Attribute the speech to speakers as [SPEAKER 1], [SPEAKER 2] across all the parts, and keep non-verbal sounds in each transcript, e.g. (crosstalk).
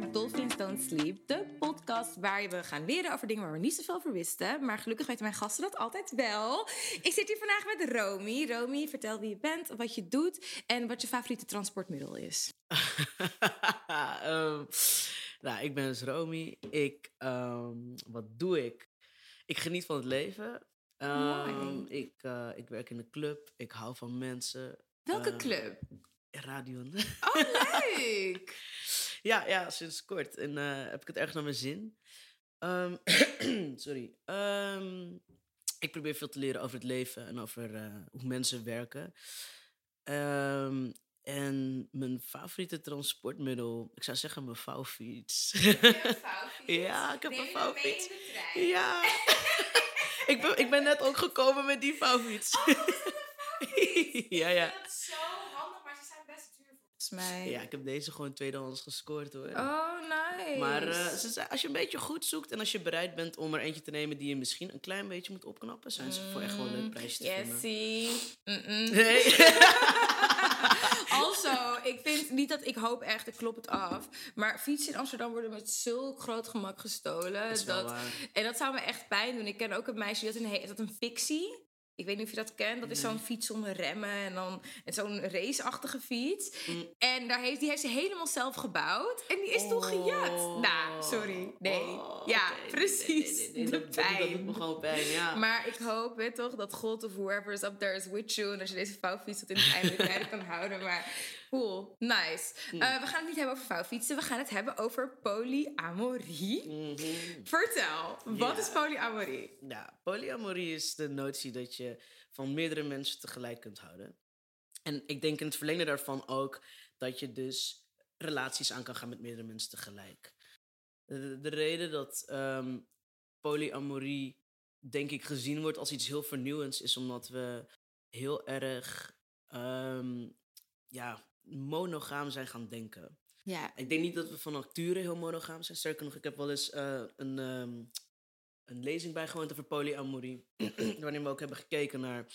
[SPEAKER 1] naar Dolphins Don't Sleep, de podcast waar we gaan leren over dingen waar we niet zoveel over wisten. Maar gelukkig weten mijn gasten dat altijd wel. Ik zit hier vandaag met Romy. Romy, vertel wie je bent, wat je doet en wat je favoriete transportmiddel is. (laughs)
[SPEAKER 2] Ehm, nou, ik ben dus Romy. Ik, ehm, wat doe ik? Ik geniet van het leven.
[SPEAKER 1] Mooi.
[SPEAKER 2] ik, eh, ik werk in een club. Ik hou van mensen.
[SPEAKER 1] Welke club?
[SPEAKER 2] Radion.
[SPEAKER 1] Oh, leuk! (laughs)
[SPEAKER 2] ja, ja, sinds kort. En eh, heb ik het erg naar mijn zin. Ehm, (clears throat) sorry. Ehm, ik probeer veel te leren over het leven en over eh, hoe mensen werken. Ehm, en mijn favoriete transportmiddel, ik zou zeggen mijn vouwfiets. (laughs) Ja, ik heb een vouwfiets. Ja. (laughs) ik, ben, ik ben net ook gekomen met die vouwfiets. (laughs) ja, ja.
[SPEAKER 1] dat is zo handig, maar ze zijn best duur volgens mij.
[SPEAKER 2] Ja, ik heb deze gewoon tweedehands gescoord hoor.
[SPEAKER 1] Oh, nice.
[SPEAKER 2] Maar eh, ze zei, als je een beetje goed zoekt en als je bereid bent om er eentje te nemen die je misschien een klein beetje moet opknappen, zijn ze voor echt wel een leuk prijsje te vinden.
[SPEAKER 1] Jessie. Mm-mm.
[SPEAKER 2] Nee. (laughs) (laughs)
[SPEAKER 1] Also, ik vind niet dat ik hoop echt, ik klop het af. Maar fietsen in Amsterdam worden met zulk groot gemak gestolen.
[SPEAKER 2] Dat
[SPEAKER 1] en dat zou me echt pijn doen. Ik ken ook een meisje die had een, dat een fixie. Ik weet niet of je dat kent. Dat is zo'n fiets zonder remmen en dan en zo'n raceachtige fiets.
[SPEAKER 2] Mm.
[SPEAKER 1] En daar heeft, die heeft ze helemaal zelf gebouwd. En die is toen gejat.
[SPEAKER 2] Oh.
[SPEAKER 1] Nou, sorry. Nee.
[SPEAKER 2] Oh,
[SPEAKER 1] ja, precies.
[SPEAKER 2] nee,
[SPEAKER 1] De
[SPEAKER 2] dat- dat- Dat,
[SPEAKER 1] pijn.
[SPEAKER 2] doet me gewoon pijn, ja.
[SPEAKER 1] Maar ik hoop, weet toch, dat God of whoever is up there is with you. En dat je deze vouwfiets tot in het einde kan houden. Maar cool, nice.
[SPEAKER 2] Hm.
[SPEAKER 1] Eh, we gaan het niet hebben over vouwfietsen. We gaan het hebben over polyamorie.
[SPEAKER 2] Mhm.
[SPEAKER 1] Vertel, wat
[SPEAKER 2] Ja.
[SPEAKER 1] is polyamorie?
[SPEAKER 2] Ja, polyamorie is de notie dat je van meerdere mensen tegelijk kunt houden. En ik denk in het verlengde daarvan ook dat je dus relaties aan kan gaan met meerdere mensen tegelijk. De, de reden dat ehm, polyamorie, denk ik, gezien wordt als iets heel vernieuwends, is omdat we heel erg ehm, ja, monogaam zijn gaan denken.
[SPEAKER 1] Ja.
[SPEAKER 2] Ik denk niet dat we van nature heel monogaam zijn. Sterker nog, ik heb wel eens eh, een, ehm, een lezing bijgewoond over polyamorie. (clears throat) waarin we ook hebben gekeken naar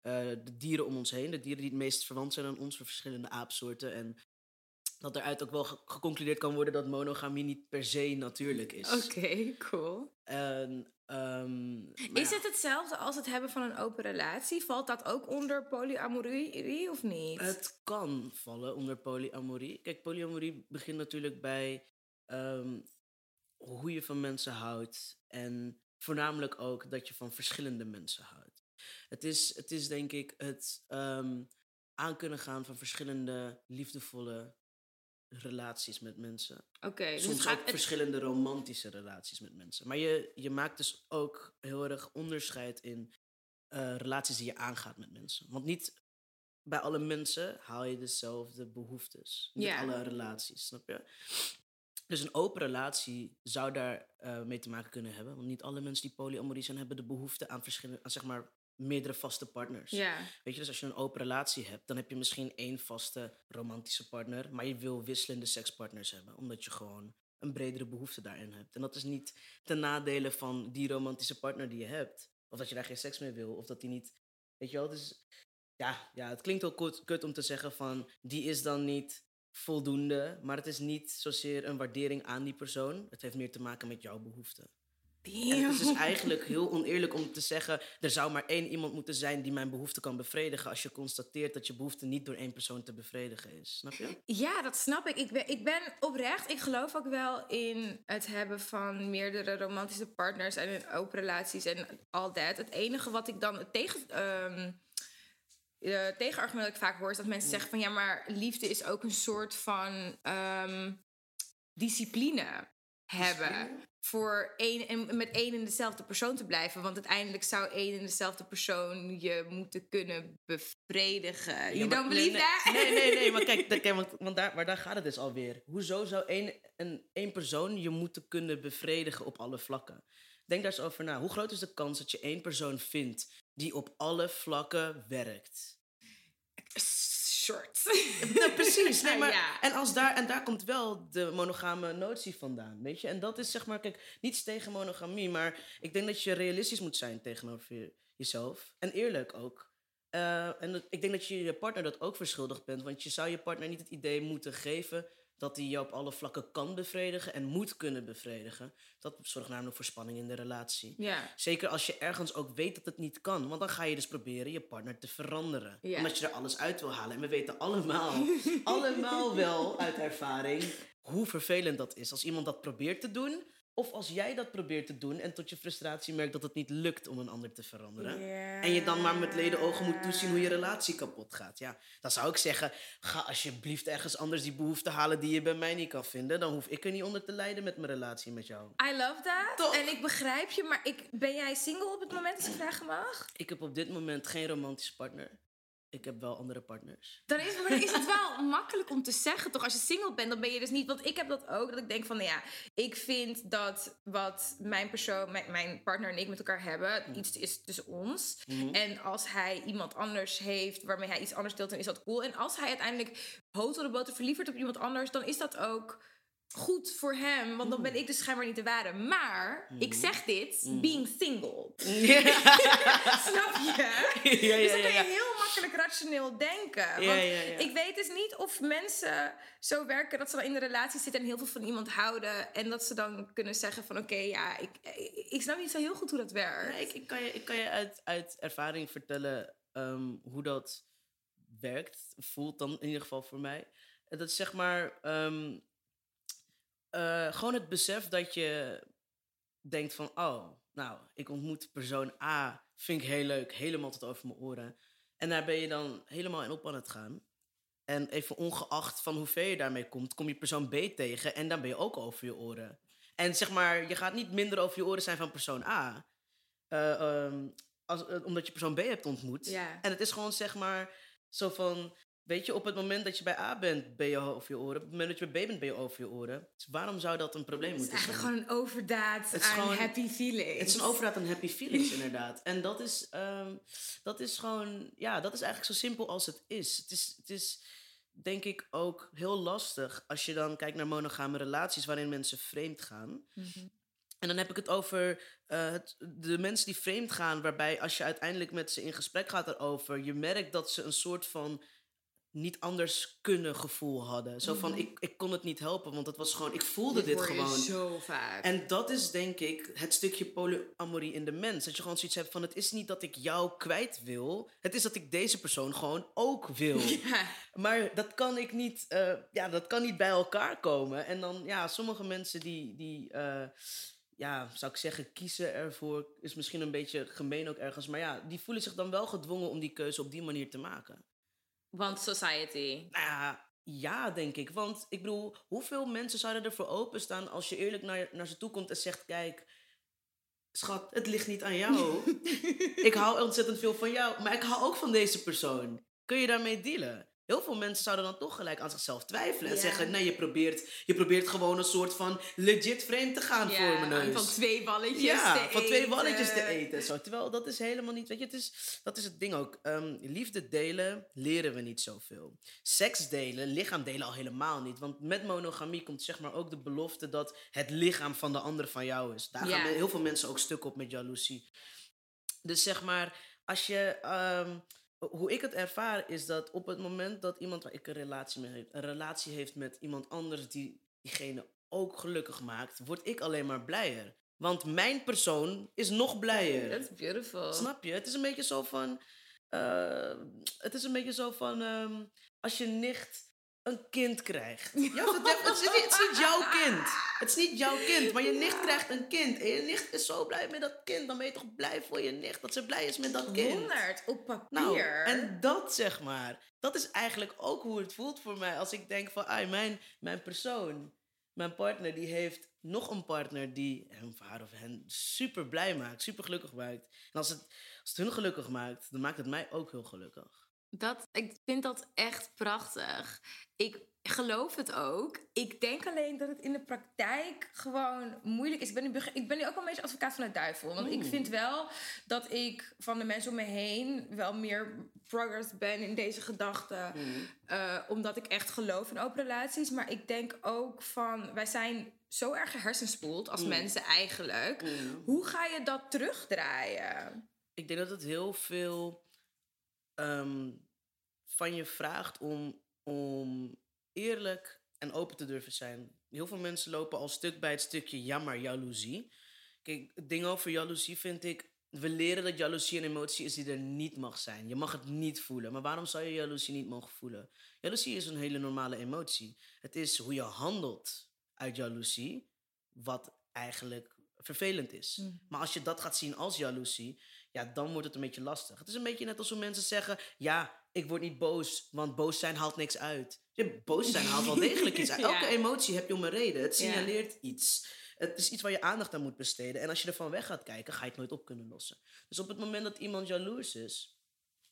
[SPEAKER 2] eh, de dieren om ons heen. De dieren die het meest verwant zijn aan ons, voor verschillende aapsoorten. En dat eruit ook wel ge- geconcludeerd kan worden dat monogamie niet per se natuurlijk is.
[SPEAKER 1] Oké, cool.
[SPEAKER 2] En, ehm,
[SPEAKER 1] Is
[SPEAKER 2] ja,
[SPEAKER 1] het hetzelfde als het hebben van een open relatie? Valt dat ook onder polyamorie of niet?
[SPEAKER 2] Het kan vallen onder polyamorie. Kijk, polyamorie begint natuurlijk bij ehm, hoe je van mensen houdt. En voornamelijk ook dat je van verschillende mensen houdt. Het is, het is denk ik het ehm aan kunnen gaan van verschillende liefdevolle relaties met mensen.
[SPEAKER 1] Oké, dus
[SPEAKER 2] Soms
[SPEAKER 1] gaat...
[SPEAKER 2] ook
[SPEAKER 1] het-
[SPEAKER 2] verschillende romantische relaties met mensen. Maar je, je maakt dus ook heel erg onderscheid in eh, relaties die je aangaat met mensen. Want niet bij alle mensen haal je dezelfde behoeftes.
[SPEAKER 1] Ja.
[SPEAKER 2] alle relaties, snap je? Dus een open relatie zou daar eh, mee te maken kunnen hebben. Want niet alle mensen die polyamorie zijn, hebben de behoefte aan, verschillende, aan zeg maar, meerdere vaste partners.
[SPEAKER 1] Ja.
[SPEAKER 2] Weet je, dus als je een open relatie hebt, dan heb je misschien één vaste romantische partner, maar je wil wisselende sekspartners hebben, omdat je gewoon een bredere behoefte daarin hebt. En dat is niet ten nadele van die romantische partner die je hebt, of dat je daar geen seks mee wil, of dat die niet, weet je wel, dus ja, ja het klinkt wel kut, kut om te zeggen van, die is dan niet voldoende, maar het is niet zozeer een waardering aan die persoon, het heeft meer te maken met jouw behoeften. En het is dus eigenlijk heel oneerlijk om te zeggen... er zou maar één iemand moeten zijn die mijn behoefte kan bevredigen... als je constateert dat je behoefte niet door één persoon te bevredigen is. Snap je?
[SPEAKER 1] Ja, dat snap ik. Ik ben, ik ben oprecht, ik geloof ook wel in het hebben van meerdere romantische partners en in open relaties en al dat. Het enige wat ik dan tegen, ehm, eh, tegenargument dat ik vaak hoor is dat mensen zeggen van ja, maar liefde is ook een soort van ehm, discipline hebben. Voor één, en met één en dezelfde persoon te blijven. Want uiteindelijk zou één en dezelfde persoon je moeten kunnen bevredigen.
[SPEAKER 2] Ja,
[SPEAKER 1] you don't
[SPEAKER 2] nee,
[SPEAKER 1] believe
[SPEAKER 2] nee,
[SPEAKER 1] that?
[SPEAKER 2] Nee, nee, nee. Maar kijk, (laughs) kijk want, want daar, maar daar gaat het dus alweer. Hoezo zou één, een, één persoon je moeten kunnen bevredigen op alle vlakken? Denk daar eens over na. Hoe groot is de kans dat je één persoon vindt... die op alle vlakken werkt? Ja, precies. Nee, (laughs) maar,
[SPEAKER 1] Ja.
[SPEAKER 2] en, als daar, en daar komt wel de monogame notie vandaan, weet je. En dat is zeg maar, kijk, niets tegen monogamie, maar ik denk dat je realistisch moet zijn tegenover je- jezelf. En eerlijk ook. Eh, en dat- ik denk dat je je partner dat ook verschuldigd bent, want je zou je partner niet het idee moeten geven dat hij je op alle vlakken kan bevredigen en moet kunnen bevredigen. Dat zorgt namelijk voor spanning in de relatie.
[SPEAKER 1] Ja.
[SPEAKER 2] Zeker als je ergens ook weet dat het niet kan. Want dan ga je dus proberen je partner te veranderen.
[SPEAKER 1] Ja.
[SPEAKER 2] Omdat je er alles uit wil halen. En we weten allemaal, (laughs) allemaal wel uit ervaring, hoe vervelend dat is. Als iemand dat probeert te doen, of als jij dat probeert te doen en tot je frustratie merkt dat het niet lukt om een ander te veranderen. En je dan maar met leden ogen moet toezien hoe je relatie kapot gaat. Ja, dan zou ik zeggen, ga alsjeblieft ergens anders die behoefte halen die je bij mij niet kan vinden. Dan hoef ik er niet onder te lijden met mijn relatie met jou.
[SPEAKER 1] I love that.
[SPEAKER 2] Toch?
[SPEAKER 1] En ik begrijp je, maar ik, ben jij single op het moment als ik vragen mag?
[SPEAKER 2] Ik heb op dit moment geen romantische partner. Ik heb wel andere partners.
[SPEAKER 1] Dan is, maar dan is het (laughs) wel makkelijk om te zeggen, toch? Als je single bent, dan ben je dus niet... Want ik heb dat ook, dat ik denk van, nou ja... Ik vind dat wat mijn persoon, mijn, mijn partner en ik met elkaar hebben... iets is tussen ons.
[SPEAKER 2] Mhm.
[SPEAKER 1] En als hij iemand anders heeft, waarmee hij iets anders deelt... dan is dat cool. En als hij uiteindelijk hotel de boter verliefd wordt op iemand anders... dan is dat ook goed voor hem. Want dan ben ik dus schijnbaar niet de ware. Maar, ik zeg dit, being single. (laughs) (laughs) Snap je?
[SPEAKER 2] ja,
[SPEAKER 1] Dus
[SPEAKER 2] ja,
[SPEAKER 1] dan
[SPEAKER 2] ja,
[SPEAKER 1] kun je
[SPEAKER 2] ja.
[SPEAKER 1] heel makkelijk rationeel denken. Want ik weet dus niet of mensen zo werken dat ze dan in de relatie zitten en heel veel van iemand houden. En dat ze dan kunnen zeggen van oké, ja, ik, ik snap niet zo heel goed hoe dat werkt.
[SPEAKER 2] Ja, ik, ik kan je, ik kan je uit, uit ervaring vertellen ehm, hoe dat werkt, voelt dan in ieder geval voor mij. En Dat is zeg maar ehm, eh, gewoon het besef dat je denkt van, oh, nou, ik ontmoet persoon A, vind ik heel leuk, helemaal tot over mijn oren. En daar ben je dan helemaal in op aan het gaan. En even ongeacht van hoe ver je daarmee komt, kom je persoon B tegen en dan ben je ook over je oren. En zeg maar, je gaat niet minder over je oren zijn van persoon A. Eh, ehm, als, eh, omdat je persoon B hebt ontmoet.
[SPEAKER 1] Ja.
[SPEAKER 2] En het is gewoon zeg maar zo van, weet je, op het moment dat je bij A bent, ben je over je oren. Op het moment dat je bij B bent, ben je over je oren. Dus waarom zou dat een probleem
[SPEAKER 1] Het is
[SPEAKER 2] moeten zijn?
[SPEAKER 1] eigenlijk gewoon een overdaad
[SPEAKER 2] Het is
[SPEAKER 1] aan
[SPEAKER 2] gewoon-
[SPEAKER 1] happy feelings.
[SPEAKER 2] Het is een overdaad aan happy feelings, (laughs) inderdaad. En dat is, ehm, dat is gewoon, ja, dat is eigenlijk zo simpel als het is. Het is, het is, denk ik, ook heel lastig als je dan kijkt naar monogame relaties waarin mensen vreemd gaan.
[SPEAKER 1] Mhm.
[SPEAKER 2] En dan heb ik het over eh, het, de mensen die vreemd gaan, waarbij als je uiteindelijk met ze in gesprek gaat erover, je merkt dat ze een soort van niet anders kunnen gevoel hadden. Zo van, ik, ik kon het niet helpen, want het was gewoon, ik voelde dit, gewoon.
[SPEAKER 1] zo vaak.
[SPEAKER 2] En dat is denk ik het stukje polyamorie in de mens. Dat je gewoon zoiets hebt van, het is niet dat ik jou kwijt wil. Het is dat ik deze persoon gewoon ook wil. (laughs)
[SPEAKER 1] ja.
[SPEAKER 2] Maar dat kan ik niet, eh, ja, dat kan niet bij elkaar komen. En dan, ja, sommige mensen die, die eh, ja, zou ik zeggen, kiezen ervoor, is misschien een beetje gemeen ook ergens. Maar ja, die voelen zich dan wel gedwongen om die keuze op die manier te maken.
[SPEAKER 1] Want society.
[SPEAKER 2] Nou ja, ja, denk ik. Want ik bedoel, hoeveel mensen zouden ervoor openstaan als je eerlijk naar, naar ze toe komt en zegt: Kijk, schat, het ligt niet aan jou. (laughs) ik hou ontzettend veel van jou, maar ik hou ook van deze persoon. Kun je daarmee dealen? Heel veel mensen zouden dan toch gelijk aan zichzelf twijfelen en zeggen: Nee, je probeert, je probeert gewoon een soort van legit vreemd te gaan voor mijn neus.
[SPEAKER 1] van twee balletjes
[SPEAKER 2] Ja,
[SPEAKER 1] te
[SPEAKER 2] van twee balletjes te eten. Zo. Terwijl dat is helemaal niet, weet je, het is, dat is het ding ook. Ehm, liefde delen leren we niet zoveel. Seks delen, lichaam delen al helemaal niet. Want met monogamie komt zeg maar ook de belofte dat het lichaam van de ander van jou is. Daar gaan heel veel mensen ook stuk op met jaloezie. Dus zeg maar, als je. ehm, hoe ik het ervaar is dat op het moment dat iemand waar ik een relatie mee heeft, een relatie heeft met iemand anders die diegene ook gelukkig maakt, word ik alleen maar blijer. Want mijn persoon is nog blijer.
[SPEAKER 1] That's beautiful.
[SPEAKER 2] Snap je? Het is een beetje zo van. eh, het is een beetje zo van. ehm, als je nicht een kind krijgt. Het, het, is niet, het is niet jouw kind. Het is niet jouw kind, maar je nicht krijgt een kind. En je nicht is zo blij met dat kind. Dan ben je toch blij voor je nicht dat ze blij is met dat kind.
[SPEAKER 1] 100 op papier.
[SPEAKER 2] Nou, en dat zeg maar, dat is eigenlijk ook hoe het voelt voor mij. Als ik denk van, ai, mijn, mijn persoon, mijn partner, die heeft nog een partner die hem of haar of hen super blij maakt, super gelukkig maakt. En als het, als het hun gelukkig maakt, dan maakt het mij ook heel gelukkig.
[SPEAKER 1] Dat, ik vind dat echt prachtig. Ik geloof het ook. Ik denk alleen dat het in de praktijk gewoon moeilijk is. Ik ben nu, ik ben nu ook wel een beetje advocaat van de duivel. Want ik vind wel dat ik van de mensen om me heen wel meer progress ben in deze gedachten. eh, omdat ik echt geloof in open relaties. Maar ik denk ook van, wij zijn zo erg gehersenspoeld als
[SPEAKER 2] Mm.
[SPEAKER 1] mensen eigenlijk. Hoe ga je dat terugdraaien?
[SPEAKER 2] Ik denk dat het heel veel ehm, van je vraagt om, om eerlijk en open te durven zijn. Heel veel mensen lopen al stuk bij het stukje jammer, jaloezie. Kijk, het ding over jaloezie vind ik. We leren dat jaloezie een emotie is die er niet mag zijn. Je mag het niet voelen. Maar waarom zou je jaloezie niet mogen voelen? Jaloezie is een hele normale emotie. Het is hoe je handelt uit jaloezie, wat eigenlijk vervelend is.
[SPEAKER 1] Mm.
[SPEAKER 2] Maar als je dat gaat zien als jaloezie, ja, dan wordt het een beetje lastig. Het is een beetje net als hoe mensen zeggen: ja, ik word niet boos, want boos zijn haalt niks uit. Boos zijn haalt wel degelijk iets uit. (laughs)
[SPEAKER 1] Ja.
[SPEAKER 2] Elke emotie heb je om een reden. Het
[SPEAKER 1] Ja.
[SPEAKER 2] signaleert iets. Het is iets waar je aandacht aan moet besteden. En als je ervan weg gaat kijken, ga je het nooit op kunnen lossen. Dus op het moment dat iemand jaloers is.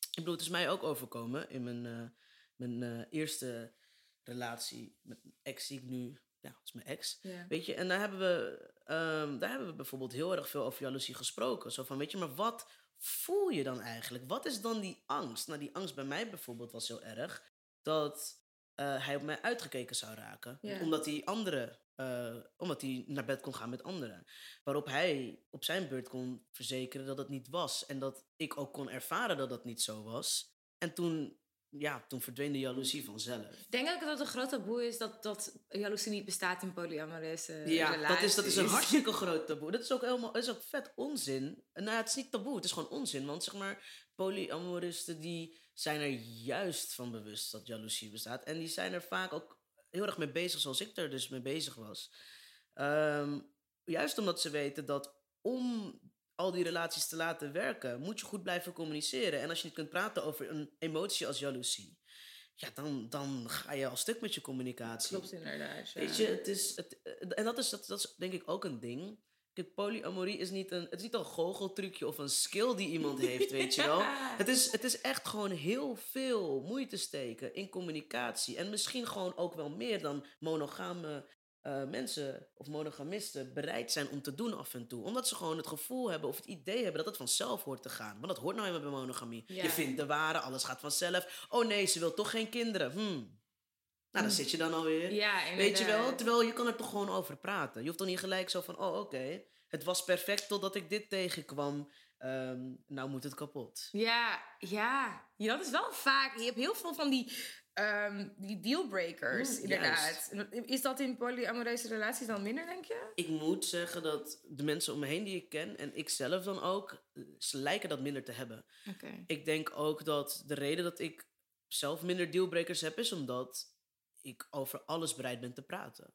[SPEAKER 2] Ik bedoel, het is mij ook overkomen in mijn, eh, mijn eh, eerste relatie met een ex die ik nu. Ja, dat is mijn ex.
[SPEAKER 1] Ja.
[SPEAKER 2] Weet je, en daar hebben, we, ehm, daar hebben we bijvoorbeeld heel erg veel over jaloezie gesproken. Zo van, weet je, maar wat voel je dan eigenlijk? Wat is dan die angst? Nou, die angst bij mij bijvoorbeeld was heel erg dat eh, hij op mij uitgekeken zou raken.
[SPEAKER 1] Ja.
[SPEAKER 2] Omdat hij anderen, eh, omdat hij naar bed kon gaan met anderen. Waarop hij op zijn beurt kon verzekeren dat het niet was. En dat ik ook kon ervaren dat dat niet zo was. En toen, ja, toen verdween de jaloezie vanzelf.
[SPEAKER 1] Ik denk ook dat het een groot taboe is dat, dat jaloezie niet bestaat in polyamoreuze
[SPEAKER 2] Ja,
[SPEAKER 1] relaties.
[SPEAKER 2] dat is, dat is een hartstikke groot taboe. Dat is ook helemaal, is ook vet onzin. Nou, ja, het is niet taboe, het is gewoon onzin. Want zeg maar, polyamoristen die zijn er juist van bewust dat jaloezie bestaat. En die zijn er vaak ook heel erg mee bezig, zoals ik er dus mee bezig was. Ehm, juist omdat ze weten dat om al die relaties te laten werken, moet je goed blijven communiceren. En als je niet kunt praten over een emotie als jaloezie, ja, dan, dan ga je al stuk met je communicatie.
[SPEAKER 1] Klopt inderdaad. ja.
[SPEAKER 2] Weet je, het is, het, en dat is, dat, dat is denk ik ook een ding. Kijk, polyamorie is niet een, het is niet een goocheltrucje of een skill die iemand heeft, weet je wel. (laughs) Het is, het is echt gewoon heel veel moeite steken in communicatie. En misschien gewoon ook wel meer dan monogame eh, mensen of monogamisten bereid zijn om te doen af en toe. Omdat ze gewoon het gevoel hebben of het idee hebben dat het vanzelf hoort te gaan. Want dat hoort nou eenmaal bij monogamie.
[SPEAKER 1] Ja.
[SPEAKER 2] Je vindt de ware, alles gaat vanzelf. Oh nee, ze wil toch geen kinderen. Hmm. Nou, daar zit je dan alweer.
[SPEAKER 1] Ja,
[SPEAKER 2] Weet je wel? Terwijl je kan er toch gewoon over praten. Je hoeft toch niet gelijk zo van, oh oké, het was perfect totdat ik dit tegenkwam. Ehm, nou moet het kapot.
[SPEAKER 1] Ja, ja, ja, dat is wel vaak. Je hebt heel veel van die, ehm, die dealbreakers,
[SPEAKER 2] Mm,
[SPEAKER 1] inderdaad. Is dat in polyamoreuze relaties dan minder, denk je?
[SPEAKER 2] Ik moet zeggen dat de mensen om me heen die ik ken, en ik zelf dan ook, ze lijken dat minder te hebben. Ik denk ook dat de reden dat ik zelf minder dealbreakers heb, is omdat ik over alles bereid ben te praten.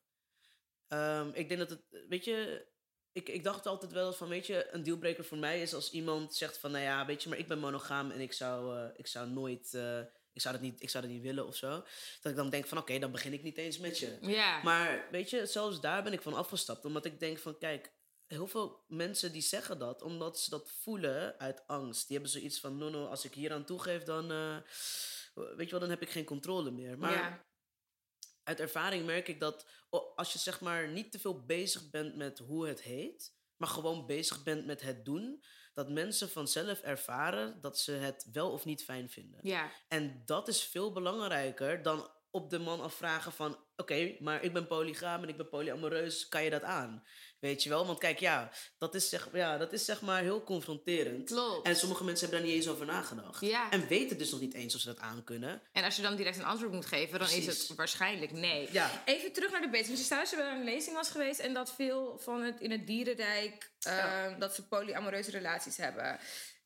[SPEAKER 2] Ehm, ik denk dat het, weet je, ik, ik dacht altijd wel van, weet je, een dealbreaker voor mij is als iemand zegt van, nou ja, weet je, maar ik ben monogaam en ik zou, eh, ik zou nooit, eh, ik, zou dat niet, ik zou dat niet willen of zo. Dat ik dan denk van, oké, dan begin ik niet eens met je. Maar weet je, zelfs daar ben ik van afgestapt. Omdat ik denk van, kijk, heel veel mensen die zeggen dat omdat ze dat voelen uit angst. Die hebben zoiets van, no, no, als ik hier aan toegeef, dan, eh, weet je wel, dan heb ik geen controle meer. Maar
[SPEAKER 1] ja.
[SPEAKER 2] uit ervaring merk ik dat als je zeg maar niet te veel bezig bent met hoe het heet, maar gewoon bezig bent met het doen, dat mensen vanzelf ervaren dat ze het wel of niet fijn vinden.
[SPEAKER 1] ja.
[SPEAKER 2] En dat is veel belangrijker dan op de man afvragen van... oké, maar ik ben polygaam en ik ben polyamoreus, kan je dat aan? Weet je wel? Want kijk, ja, dat is zeg, ja, dat is zeg maar heel confronterend.
[SPEAKER 1] Klopt.
[SPEAKER 2] En sommige mensen hebben daar niet eens over nagedacht.
[SPEAKER 1] Ja.
[SPEAKER 2] En weten dus nog niet eens of ze dat aan kunnen.
[SPEAKER 1] En als je dan direct een antwoord moet geven, dan is het waarschijnlijk nee.
[SPEAKER 2] Ja.
[SPEAKER 1] Even terug naar de basics. Want je zei dat je bij een lezing was geweest en dat veel van het in het dierenrijk
[SPEAKER 2] Ja.
[SPEAKER 1] eh, dat ze polyamoreuze relaties hebben.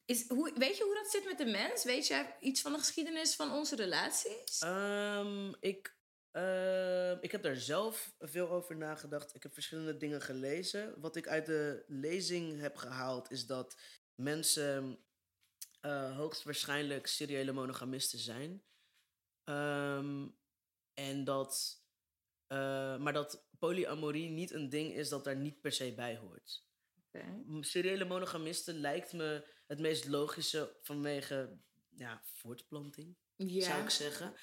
[SPEAKER 1] Is, hoe, weet je hoe dat zit met de mens? Weet je iets van de geschiedenis van onze relaties?
[SPEAKER 2] Ehm, ik, ehm, ik heb daar zelf veel over nagedacht. Ik heb verschillende dingen gelezen. Wat ik uit de lezing heb gehaald is dat mensen eh, hoogstwaarschijnlijk seriële monogamisten zijn. Ehm, en dat, eh, maar dat polyamorie niet een ding is dat daar niet per se bij hoort.
[SPEAKER 1] Oké.
[SPEAKER 2] M- seriële monogamisten lijkt me het meest logische vanwege ja, voortplanting zou ik zeggen.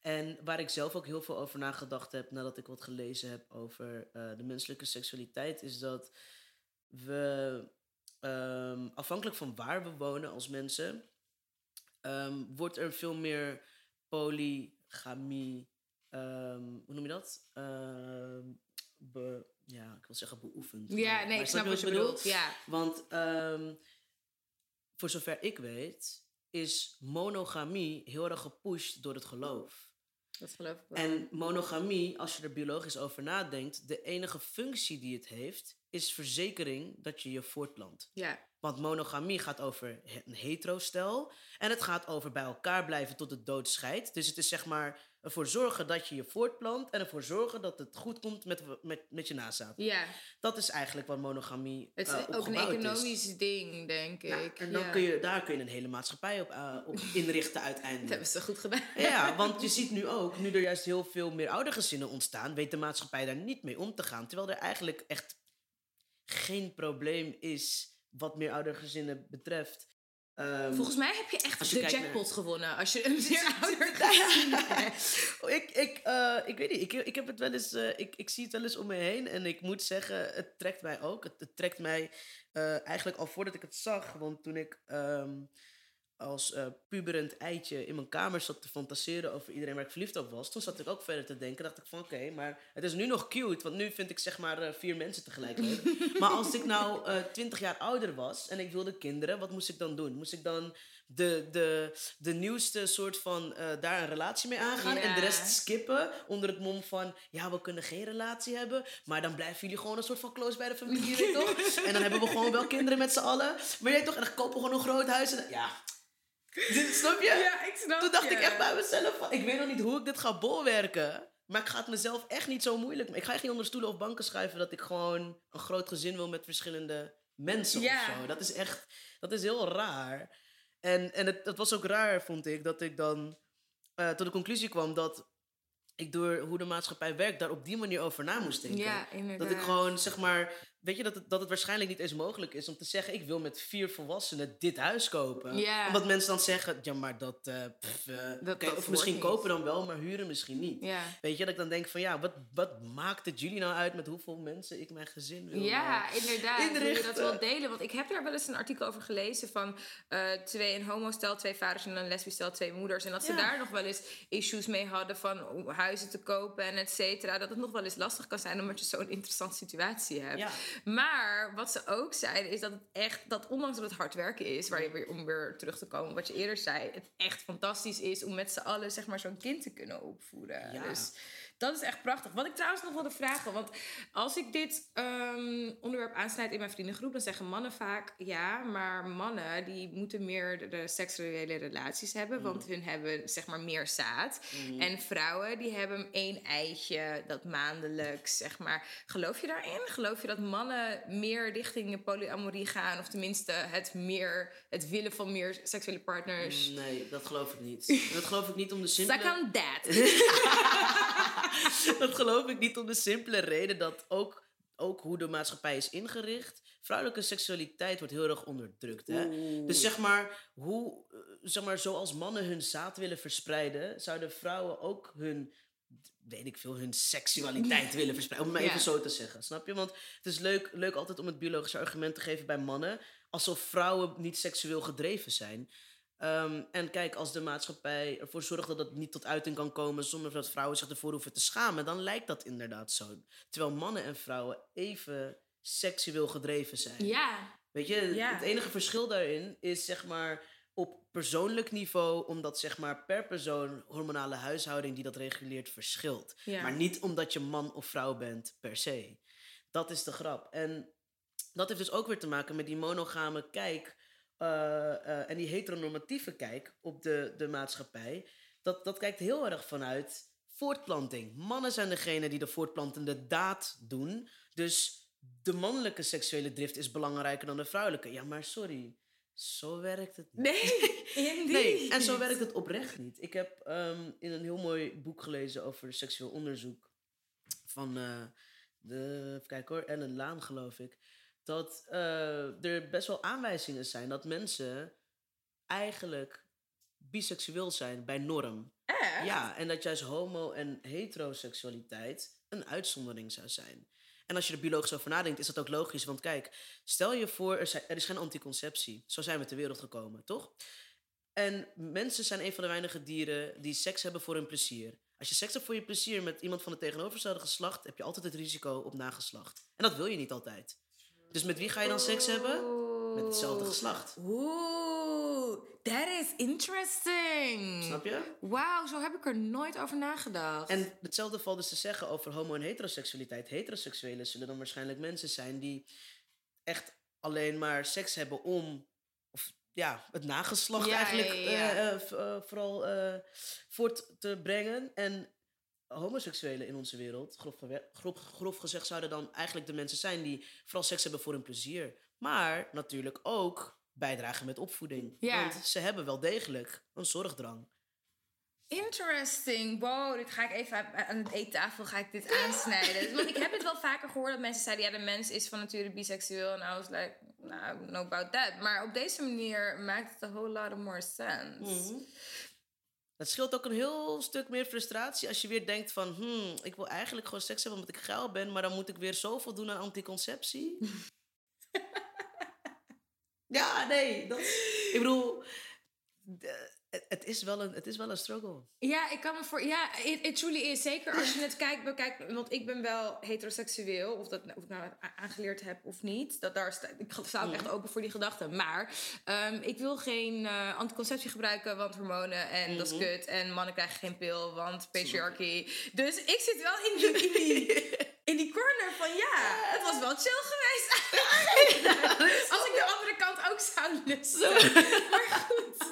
[SPEAKER 2] En waar ik zelf ook heel veel over nagedacht heb nadat ik wat gelezen heb over eh, de menselijke seksualiteit, is dat we ehm, afhankelijk van waar we wonen als mensen, ehm, wordt er veel meer polygamie, ehm, hoe noem je dat? Be- ja, ik wil zeggen beoefend.
[SPEAKER 1] Ja, nee, ik snap wat je bedoelt. Ja.
[SPEAKER 2] Want voor zover ik weet, is monogamie heel erg gepusht door het geloof.
[SPEAKER 1] Dat geloof ik wel.
[SPEAKER 2] En monogamie, als je er biologisch over nadenkt, de enige functie die het heeft, is verzekering dat je je voortplant.
[SPEAKER 1] Ja,
[SPEAKER 2] Want monogamie gaat over een hetero-stel. En het gaat over bij elkaar blijven tot het dood scheidt. Dus het is zeg maar ervoor zorgen dat je je voortplant. En ervoor zorgen dat het goed komt met, met, met je nazaat.
[SPEAKER 1] ja.
[SPEAKER 2] Dat is eigenlijk wat monogamie
[SPEAKER 1] het is
[SPEAKER 2] eh,
[SPEAKER 1] ook een
[SPEAKER 2] is.
[SPEAKER 1] economisch ding, denk
[SPEAKER 2] Ja,
[SPEAKER 1] ik.
[SPEAKER 2] en dan
[SPEAKER 1] ja.
[SPEAKER 2] kun je, daar kun je een hele maatschappij op, eh, op (laughs) inrichten
[SPEAKER 1] Dat
[SPEAKER 2] uiteindelijk.
[SPEAKER 1] hebben ze goed gedaan.
[SPEAKER 2] Ja, (laughs) want je ziet nu ook, nu er juist heel veel meer oudergezinnen ontstaan, weet de maatschappij daar niet mee om te gaan. Terwijl er eigenlijk echt geen probleem is wat meer oudergezinnen betreft. Ehm,
[SPEAKER 1] Volgens mij heb je
[SPEAKER 2] Als je
[SPEAKER 1] de jackpot gewonnen als je een zeer (laughs) ouder (laughs)
[SPEAKER 2] ik, ik, eh, ik weet niet, ik, ik heb het wel eens, eh, ik, ik zie het wel eens om me heen en ik moet zeggen, het trekt mij ook. Het, het trekt mij eh, eigenlijk al voordat ik het zag, want toen ik ehm, als puberend eitje in mijn kamer zat te fantaseren over iedereen waar ik verliefd op was, toen zat ik ook verder te denken, dacht ik van oké, maar het is nu nog cute, want nu vind ik zeg maar vier mensen tegelijk leuk. (laughs) maar als ik nou twintig jaar ouder was en ik wilde kinderen, wat moest ik dan doen? Moest ik dan de, de, de nieuwste soort van eh, daar een relatie mee aangaan en de rest skippen onder het mom van ja, we kunnen geen relatie hebben, maar dan blijven jullie gewoon een soort van close bij de familie, weet toch? (laughs) En dan hebben we gewoon wel kinderen met z'n allen, maar jij toch, en dan kopen we gewoon een groot huis en ja. Snap je?
[SPEAKER 1] Ja, ik snap
[SPEAKER 2] Toen dacht
[SPEAKER 1] je.
[SPEAKER 2] ik echt bij mezelf van, ik weet nog niet hoe ik dit ga bolwerken. Maar ik ga het mezelf echt niet zo moeilijk maken. Ik ga echt niet onder stoelen of banken schuiven dat ik gewoon een groot gezin wil met verschillende mensen
[SPEAKER 1] Ja.
[SPEAKER 2] of zo. Dat is echt, dat is heel raar. En, en het, het was ook raar, vond ik, dat ik dan eh, tot de conclusie kwam dat ik door hoe de maatschappij werkt daar op die manier over na moest denken.
[SPEAKER 1] Ja, inderdaad.
[SPEAKER 2] Dat ik gewoon, zeg maar, weet je, dat het, dat het waarschijnlijk niet eens mogelijk is om te zeggen: ik wil met vier volwassenen dit huis kopen. Omdat mensen dan zeggen: ja, maar dat. eh, pff, eh,
[SPEAKER 1] Dat-
[SPEAKER 2] oké,
[SPEAKER 1] dat
[SPEAKER 2] of misschien
[SPEAKER 1] niet.
[SPEAKER 2] kopen dan wel, maar huren misschien niet. Weet je, dat ik dan denk: van ja, wat, wat maakt het jullie nou uit met hoeveel mensen ik mijn gezin wil?
[SPEAKER 1] Ja,
[SPEAKER 2] eh,
[SPEAKER 1] inderdaad. Wil je dat
[SPEAKER 2] inrichten?
[SPEAKER 1] wel delen? Want ik heb daar wel eens een artikel over gelezen van twee een homostel, twee vaders en een lesbisch stel, twee moeders. En dat ze
[SPEAKER 2] Ja.
[SPEAKER 1] daar nog wel eens issues mee hadden van huizen te kopen en et cetera. Dat het nog wel eens lastig kan zijn omdat je zo'n interessante situatie hebt.
[SPEAKER 2] Ja.
[SPEAKER 1] Maar wat ze ook zeiden is dat het echt, dat ondanks dat het hard werken is, waar je weer om weer terug te komen, wat je eerder zei, het echt fantastisch is om met z'n allen zeg maar zo'n kind te kunnen opvoeden.
[SPEAKER 2] Ja.
[SPEAKER 1] Dus dat is echt prachtig. Wat ik trouwens nog wilde vragen, want als ik dit ehm, onderwerp aansnijd in mijn vriendengroep, dan zeggen mannen vaak ja, maar mannen die moeten meer de, de seksuele relaties hebben, want hun hebben zeg maar meer zaad. En vrouwen die hebben één eitje dat maandelijks, zeg maar. Geloof je daarin? Geloof je dat mannen meer richting polyamorie gaan, of tenminste het meer, het willen van meer seksuele partners?
[SPEAKER 2] Nee, dat geloof ik niet. (laughs) Dat geloof ik niet om de simpele...
[SPEAKER 1] Suck on that. (laughs) (laughs) (laughs)
[SPEAKER 2] dat geloof ik niet om de simpele reden dat ook, ook hoe de maatschappij is ingericht, vrouwelijke seksualiteit wordt heel erg onderdrukt. Hè? Dus zeg maar, hoe, eh, zeg maar, zoals mannen hun zaad willen verspreiden, zouden vrouwen ook hun, weet ik veel, hun seksualiteit willen verspreiden. Om het maar even zo te zeggen, snap je? Want het is leuk, leuk altijd om het biologische argument te geven bij mannen, alsof vrouwen niet seksueel gedreven zijn. Ehm, en kijk, als de maatschappij ervoor zorgt dat het niet tot uiting kan komen zonder dat vrouwen zich ervoor hoeven te schamen, dan lijkt dat inderdaad zo. Terwijl mannen en vrouwen even seksueel gedreven zijn.
[SPEAKER 1] Ja,
[SPEAKER 2] Weet je,
[SPEAKER 1] Ja.
[SPEAKER 2] het enige verschil daarin is zeg maar op persoonlijk niveau, omdat zeg maar per persoon hormonale huishouding die dat reguleert verschilt.
[SPEAKER 1] Ja.
[SPEAKER 2] Maar niet omdat je man of vrouw bent per se. Dat is de grap. En dat heeft dus ook weer te maken met die monogame kijk eh, eh, en die heteronormatieve kijk op de, de maatschappij. Dat, dat kijkt heel erg vanuit voortplanting. Mannen zijn degene die de voortplantende daad doen. Dus de mannelijke seksuele drift is belangrijker dan de vrouwelijke. Ja, maar sorry. Zo werkt het niet.
[SPEAKER 1] nee. (laughs)
[SPEAKER 2] Nee, en zo werkt het oprecht niet. Ik heb ehm, in een heel mooi boek gelezen over seksueel onderzoek van eh, de, even kijken hoor, Ellen Laan geloof ik. Dat eh, er best wel aanwijzingen zijn dat mensen eigenlijk biseksueel zijn bij norm.
[SPEAKER 1] Echt?
[SPEAKER 2] Ja, en dat juist homo- en heteroseksualiteit een uitzondering zou zijn. En als je er biologisch over nadenkt, is dat ook logisch. Want kijk, stel je voor, er, zijn- er is geen anticonceptie. Zo zijn we ter wereld gekomen, toch? En mensen zijn een van de weinige dieren die seks hebben voor hun plezier. Als je seks hebt voor je plezier met iemand van het tegenovergestelde geslacht, heb je altijd het risico op nageslacht. En dat wil je niet altijd. Dus met wie ga je dan seks hebben? Met hetzelfde geslacht.
[SPEAKER 1] Oeh, that is interesting.
[SPEAKER 2] Snap je?
[SPEAKER 1] Wauw, zo heb ik er nooit over nagedacht.
[SPEAKER 2] En hetzelfde valt dus te zeggen over homo- en heteroseksualiteit. Heteroseksuelen zullen dan waarschijnlijk mensen zijn die echt alleen maar seks hebben om, of ja, het nageslacht
[SPEAKER 1] Ja,
[SPEAKER 2] eigenlijk
[SPEAKER 1] ja, ja, ja.
[SPEAKER 2] eh, eh, eh, vooral voort te brengen. En homoseksuelen in onze wereld, grof, grof, grof gezegd, zouden dan eigenlijk de mensen zijn die vooral seks hebben voor hun plezier. Maar natuurlijk ook bijdragen met opvoeding.
[SPEAKER 1] Ja.
[SPEAKER 2] Want ze hebben wel degelijk een zorgdrang.
[SPEAKER 1] Interesting. Wow, dit ga ik even aan- de eettafel ga ik dit aansnijden. Want ik heb het wel vaker gehoord dat mensen zeiden... ja, de mens is van nature biseksueel. En I was like, nou, no about that. Maar op deze manier maakt het a whole lot of more sense.
[SPEAKER 2] Het scheelt ook een heel stuk meer frustratie als je weer denkt van... Hmm, ik wil eigenlijk gewoon seks hebben omdat ik geil ben... maar dan moet ik weer zoveel doen aan anticonceptie. (laughs) ja, nee. Dat, ik bedoel, de- het, het is wel een, het is wel een struggle.
[SPEAKER 1] Ja, ik kan me voor. Ja, it, it truly is. Zeker als je het kijkt, bekijkt. Want ik ben wel heteroseksueel. Of, dat, of ik nou aangeleerd heb of niet. Dat, daar sta, ik sta ook echt open voor die gedachte. Maar ehm, ik wil geen eh, anticonceptie gebruiken, want hormonen en dat is kut. En mannen krijgen geen pil, want patriarchy. Dus ik zit wel in die, in die, (laughs) in die corner van ja, het was wel chill geweest. (laughs) Als ik de andere kant ook zou lusten. Maar goed.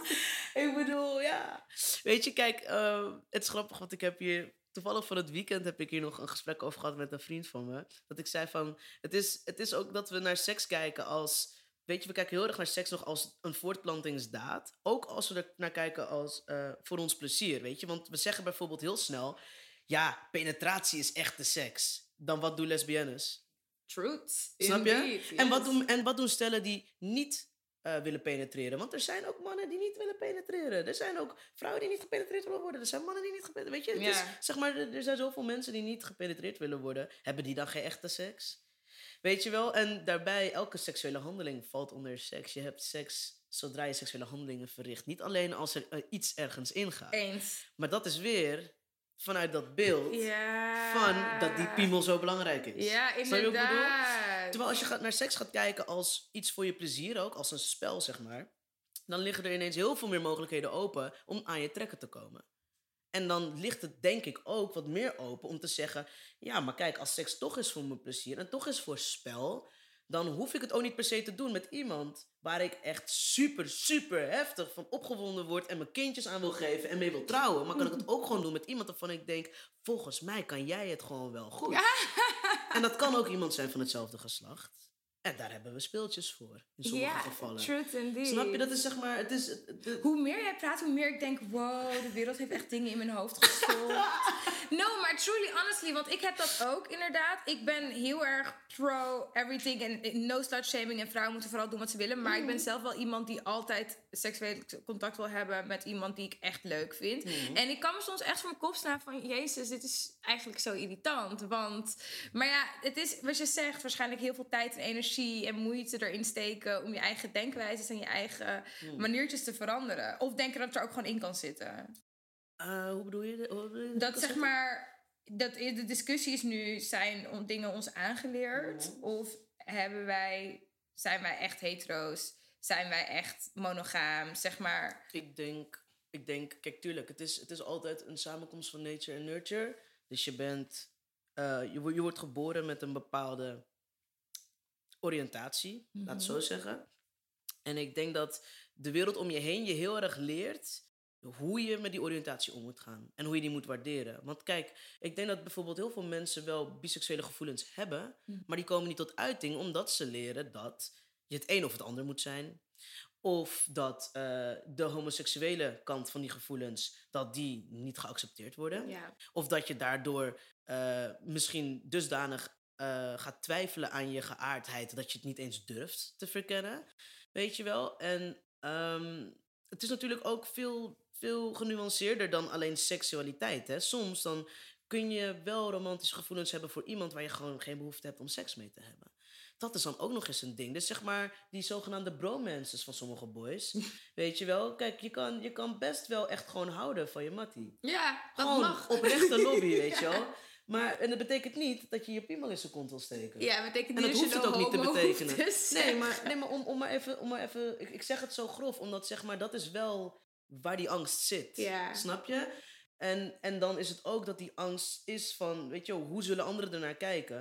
[SPEAKER 1] (laughs)
[SPEAKER 2] Ik bedoel, ja. Weet je, kijk, eh, het is grappig, want ik heb hier... Toevallig van het weekend heb ik hier nog een gesprek over gehad met een vriend van me. Dat ik zei van, het is, het is ook dat we naar seks kijken als... Weet je, we kijken heel erg naar seks nog als een voortplantingsdaad. Ook als we er naar kijken als eh, voor ons plezier, weet je. Want we zeggen bijvoorbeeld heel snel... Ja, penetratie is echte seks. Dan wat doen lesbiennes?
[SPEAKER 1] Truth.
[SPEAKER 2] Snap je?
[SPEAKER 1] Indeed,
[SPEAKER 2] En, wat doen, en wat doen stellen die niet eh, willen penetreren? Want er zijn ook mannen die niet willen penetreren. Er zijn ook vrouwen die niet gepenetreerd willen worden. Er zijn mannen die niet gepenetreerd Weet je,
[SPEAKER 1] Ja.
[SPEAKER 2] is, zeg maar, er zijn zoveel mensen die niet gepenetreerd willen worden. Hebben die dan geen echte seks? Weet je wel? En daarbij, elke seksuele handeling valt onder seks. Je hebt seks zodra je seksuele handelingen verricht. Niet alleen als er eh, iets ergens ingaat.
[SPEAKER 1] Eens.
[SPEAKER 2] Maar dat is weer vanuit dat beeld
[SPEAKER 1] Ja.
[SPEAKER 2] van dat die piemel zo belangrijk is.
[SPEAKER 1] Ja,
[SPEAKER 2] Snap Terwijl als je gaat, naar seks gaat kijken als iets voor je plezier ook, als een spel zeg maar, dan liggen er ineens heel veel meer mogelijkheden open om aan je trekken te komen. En dan ligt het denk ik ook wat meer open om te zeggen, ja, maar kijk, als seks toch is voor mijn plezier en toch is voor spel, dan hoef ik het ook niet per se te doen met iemand waar ik echt super, super heftig van opgewonden word en mijn kindjes aan wil geven en mee wil trouwen. Maar kan ik het ook gewoon doen met iemand waarvan ik denk, volgens mij kan jij het gewoon wel goed. En dat kan ook iemand zijn van hetzelfde geslacht. En daar hebben we speeltjes voor, in sommige gevallen.
[SPEAKER 1] truth indeed.
[SPEAKER 2] Snap je? Dat is zeg maar, het is...
[SPEAKER 1] Hoe meer jij praat, hoe meer ik denk, wow, de wereld heeft echt dingen in mijn hoofd gestopt. (laughs) no, maar truly, honestly, want ik heb dat ook inderdaad. Ik ben heel erg pro everything en no slut shaming en vrouwen moeten vooral doen wat ze willen. Maar ik ben zelf wel iemand die altijd seksueel contact wil hebben met iemand die ik echt leuk vind. En ik kan me soms echt voor mijn kop staan van, jezus, dit is eigenlijk zo irritant. Want, maar ja, het is, wat je zegt, waarschijnlijk heel veel tijd en energie en moeite erin steken om je eigen denkwijzes en je eigen maniertjes te veranderen. Of denken dat het er ook gewoon in kan zitten.
[SPEAKER 2] Eh, hoe bedoel je? de- hoe bedoel je
[SPEAKER 1] Dat
[SPEAKER 2] dat
[SPEAKER 1] zeg maar, dat i- de discussie is nu, zijn dingen ons aangeleerd? Of hebben wij, zijn wij echt hetero's? Zijn wij echt monogaam? Zeg maar,
[SPEAKER 2] Ik denk, ik denk, kijk, tuurlijk, het is, het is altijd een samenkomst van nature en nurture. Dus je bent, eh, je, wo- je wordt geboren met een bepaalde oriëntatie, laat het zo zeggen. En ik denk dat de wereld om je heen je heel erg leert hoe je met die oriëntatie om moet gaan. En hoe je die moet waarderen. Want kijk, ik denk dat bijvoorbeeld heel veel mensen wel biseksuele gevoelens hebben, maar die komen niet tot uiting omdat ze leren dat je het een of het ander moet zijn. Of dat eh, de homoseksuele kant van die gevoelens, dat die niet geaccepteerd worden.
[SPEAKER 1] ja.
[SPEAKER 2] Of dat je daardoor eh, misschien dusdanig eh, gaat twijfelen aan je geaardheid dat je het niet eens durft te verkennen. Weet je wel? En ehm, het is natuurlijk ook veel, veel genuanceerder dan alleen seksualiteit. Hè? Soms dan kun je wel romantische gevoelens hebben voor iemand waar je gewoon geen behoefte hebt om seks mee te hebben. Dat is dan ook nog eens een ding. Dus zeg maar die zogenaamde bromances van sommige boys. (laughs) weet je wel? Kijk, je kan, je kan best wel echt gewoon houden van je mattie.
[SPEAKER 1] Ja, dat
[SPEAKER 2] Gewoon
[SPEAKER 1] mag.
[SPEAKER 2] oprechte lobby, (laughs) weet je wel. Maar, en dat betekent niet dat je je piemel in zijn kont wil steken.
[SPEAKER 1] Ja, betekent
[SPEAKER 2] En dat hoeft het ook niet te betekenen.
[SPEAKER 1] te (laughs)
[SPEAKER 2] Nee, maar, nee, maar om, om maar even... Om maar even ik, ik zeg het zo grof, omdat zeg maar, dat is wel waar die angst zit.
[SPEAKER 1] Ja.
[SPEAKER 2] Snap je? En, en dan is het ook dat die angst is van, weet je, hoe zullen anderen ernaar kijken?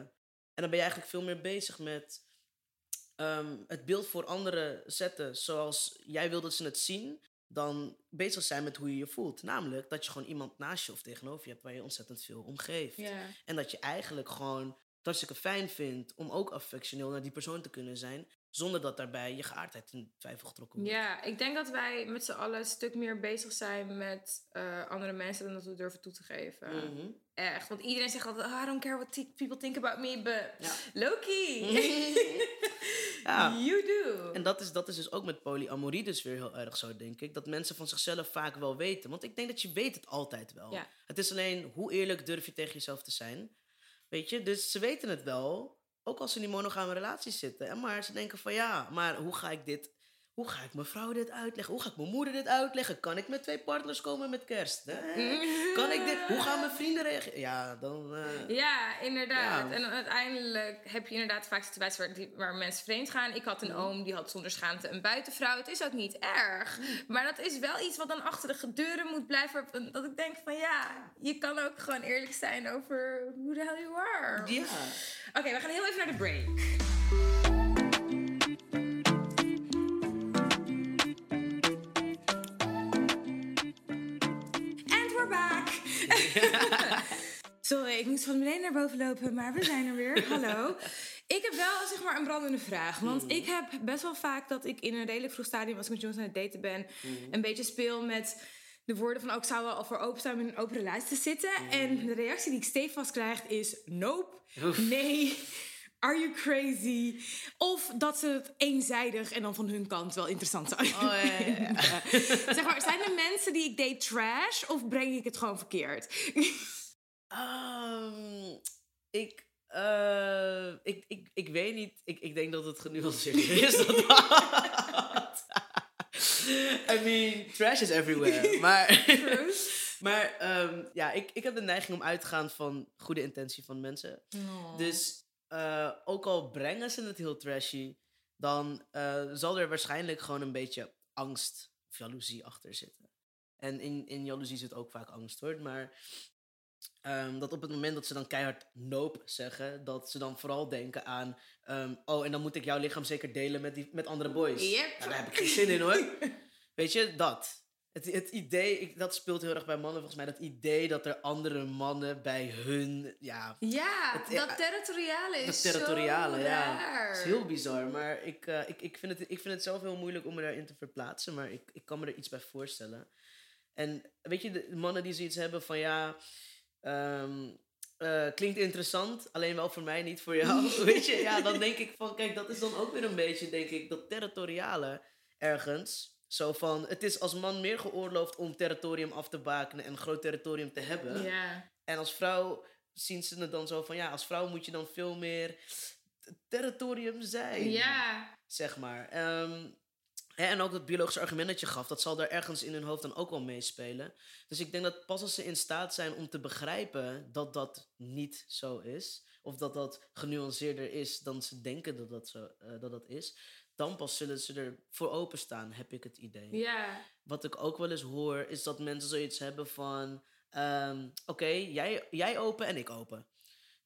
[SPEAKER 2] En dan ben je eigenlijk veel meer bezig met ehm, het beeld voor anderen zetten zoals jij wil dat ze het zien, dan bezig zijn met hoe je je voelt. Namelijk dat je gewoon iemand naast je of tegenover je hebt waar je ontzettend veel om geeft. En dat je eigenlijk gewoon het hartstikke fijn vindt om ook affectioneel naar die persoon te kunnen zijn, zonder dat daarbij je geaardheid in twijfel getrokken wordt.
[SPEAKER 1] Ja, ik denk dat wij met z'n allen een stuk meer bezig zijn met eh, andere mensen dan dat we durven toe te geven.
[SPEAKER 2] Mhm.
[SPEAKER 1] Echt. Want iedereen zegt altijd, oh, I don't care what people think about me, but
[SPEAKER 2] Ja.
[SPEAKER 1] Loki, (laughs)
[SPEAKER 2] Ja.
[SPEAKER 1] you do.
[SPEAKER 2] En dat is, dat is dus ook met polyamorie dus weer heel erg zo, denk ik. Dat mensen van zichzelf vaak wel weten. Want ik denk dat je weet het altijd wel.
[SPEAKER 1] Ja.
[SPEAKER 2] Het is alleen, hoe eerlijk durf je tegen jezelf te zijn? Weet je, dus ze weten het wel. Ook als ze in die monogame relaties zitten. En maar ze denken van ja, maar hoe ga ik dit... Hoe ga ik mijn vrouw dit uitleggen? Hoe ga ik mijn moeder dit uitleggen? Kan ik met twee partners komen met kerst? Hè? (laughs) Kan ik dit? Hoe gaan mijn vrienden reageren? Ja, dan... eh,
[SPEAKER 1] Ja, inderdaad.
[SPEAKER 2] Ja.
[SPEAKER 1] En uiteindelijk heb je inderdaad vaak situaties waar, die- waar mensen vreemd gaan. Ik had een
[SPEAKER 2] Mhm.
[SPEAKER 1] oom die had zonder schaamte een buitenvrouw. Het is ook niet erg. Maar dat is wel iets wat dan achter de deuren moet blijven. Dat ik denk van ja, je kan ook gewoon eerlijk zijn over who the hell you are.
[SPEAKER 2] Ja.
[SPEAKER 1] Oké, we gaan heel even naar de break. Ik moest van beneden naar boven lopen, maar we zijn er weer. (laughs) Hallo. Ik heb wel zeg maar een brandende vraag. Want ik heb best wel vaak dat ik in een redelijk vroeg stadium, als ik met jongens aan het daten ben, een beetje speel met de woorden van ook zou wel al voor openstaan in een open relatie te zitten. En de reactie die ik stevast krijg is nope, nee. Are you crazy? Of dat ze het eenzijdig en dan van hun kant wel interessant zouden
[SPEAKER 2] Oh, ja, ja, ja.
[SPEAKER 1] vinden. (laughs) Zeg maar, zijn de mensen die ik date trash of breng ik het gewoon verkeerd?
[SPEAKER 2] Ehm, ik, eh, ik, ik, ik weet niet. Ik, ik denk dat het genuanceerder is dan (laughs) dat. I mean, trash is everywhere. (laughs) Maar, maar ehm, ja, ik, ik heb de neiging om uit te gaan van goede intentie van mensen. Dus eh, ook al brengen ze het heel trashy, dan eh, zal er waarschijnlijk gewoon een beetje angst of jaloezie achter zitten. En in, in jaloezie zit ook vaak angst hoor. Maar ehm, dat op het moment dat ze dan keihard nope zeggen, dat ze dan vooral denken aan. ehm, oh, en dan moet ik jouw lichaam zeker delen met, die, met andere boys.
[SPEAKER 1] Yep.
[SPEAKER 2] Nou, daar heb ik geen zin in hoor. (laughs) Weet je, dat. Het, het idee, ik, dat speelt heel erg bij mannen volgens mij. Dat idee dat er andere mannen bij hun. Ja,
[SPEAKER 1] Ja,
[SPEAKER 2] Het-
[SPEAKER 1] dat territoriale is
[SPEAKER 2] dat territoriale,
[SPEAKER 1] zo
[SPEAKER 2] ja.
[SPEAKER 1] raar.
[SPEAKER 2] Het is heel bizar, maar ik, eh, ik, ik, vind het, ik vind het zelf heel moeilijk om me daarin te verplaatsen. Maar ik, ik kan me er iets bij voorstellen. En weet je, de mannen die zoiets hebben van ja, ehm, eh, klinkt interessant, alleen wel voor mij, niet voor jou. (laughs) weet je, ja, dan denk ik van kijk, dat is dan ook weer een beetje, denk ik, dat territoriale ergens. Zo van, het is als man meer geoorloofd om territorium af te bakenen en een groot territorium te hebben.
[SPEAKER 1] Ja.
[SPEAKER 2] En als vrouw zien ze het dan zo van, ja, als vrouw moet je dan veel meer territorium zijn.
[SPEAKER 1] ja.
[SPEAKER 2] Zeg maar. Ehm, en ook dat biologische argument dat je gaf, dat zal daar ergens in hun hoofd dan ook wel meespelen. Dus ik denk dat pas als ze in staat zijn om te begrijpen dat dat niet zo is, of dat dat genuanceerder is dan ze denken dat dat, zo, eh, dat, dat is, dan pas zullen ze er voor openstaan, heb ik het idee
[SPEAKER 1] Ja.
[SPEAKER 2] wat ik ook wel eens hoor, is dat mensen zoiets hebben van... ehm, Oké, jij, jij open en ik open.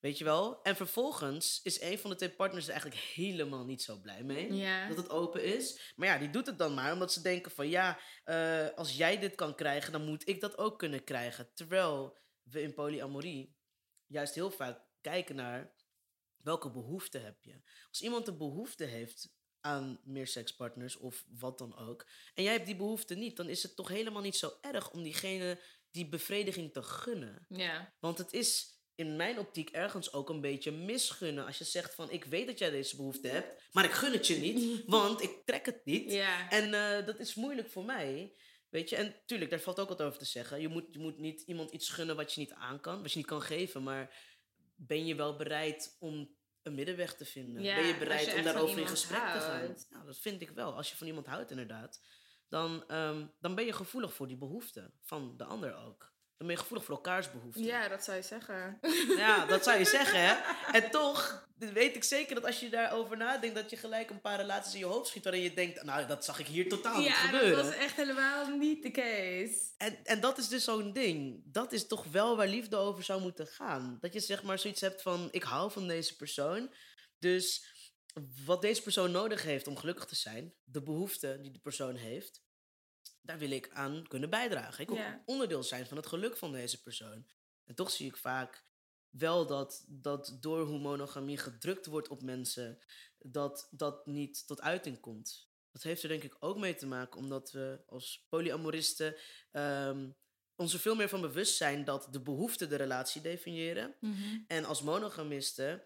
[SPEAKER 2] Weet je wel? En vervolgens is een van de twee partners er eigenlijk helemaal niet zo blij mee.
[SPEAKER 1] Ja.
[SPEAKER 2] Dat het open is. Maar ja, die doet het dan maar omdat ze denken van... Ja, eh, als jij dit kan krijgen, dan moet ik dat ook kunnen krijgen. Terwijl we in polyamorie juist heel vaak kijken naar... Welke behoefte heb je? Als iemand een behoefte heeft aan meer sekspartners of wat dan ook. En jij hebt die behoefte niet, dan is het toch helemaal niet zo erg om diegene die bevrediging te gunnen.
[SPEAKER 1] Ja.
[SPEAKER 2] Want het is in mijn optiek ergens ook een beetje misgunnen. Als je zegt van ik weet dat jij deze behoefte hebt, maar ik gun het je niet, (laughs) want ik trek het niet.
[SPEAKER 1] Ja.
[SPEAKER 2] En eh, dat is moeilijk voor mij. Weet je, en tuurlijk, daar valt ook wat over te zeggen. Je moet, je moet niet iemand iets gunnen wat je niet aan kan, wat je niet kan geven. Maar ben je wel bereid om een middenweg te vinden?
[SPEAKER 1] Ja,
[SPEAKER 2] ben je bereid
[SPEAKER 1] je
[SPEAKER 2] om daarover in gesprek te gaan? Ja, dat vind ik wel. Als je van iemand houdt, inderdaad. Dan, ehm, dan ben je gevoelig voor die behoeften van de ander ook. Dan ben je gevoelig voor elkaars behoeften.
[SPEAKER 1] Ja, dat zou je zeggen.
[SPEAKER 2] Ja, dat zou je (laughs) zeggen, hè? En toch weet ik zeker dat als je daarover nadenkt, dat je gelijk een paar relaties in je hoofd schiet waarin je denkt, nou, dat zag ik hier totaal niet
[SPEAKER 1] ja,
[SPEAKER 2] gebeuren.
[SPEAKER 1] dat was echt helemaal niet de case.
[SPEAKER 2] En, en dat is dus zo'n ding. Dat is toch wel waar liefde over zou moeten gaan. Dat je zeg maar zoiets hebt van, ik hou van deze persoon. Dus wat deze persoon nodig heeft om gelukkig te zijn, de behoefte die de persoon heeft, daar wil ik aan kunnen bijdragen. Ik wil
[SPEAKER 1] Ja.
[SPEAKER 2] onderdeel zijn van het geluk van deze persoon. En toch zie ik vaak wel dat, dat door hoe monogamie gedrukt wordt op mensen, dat dat niet tot uiting komt. Dat heeft er denk ik ook mee te maken omdat we als polyamoristen ehm, ons er veel meer van bewust zijn dat de behoeften de relatie definiëren. En als monogamisten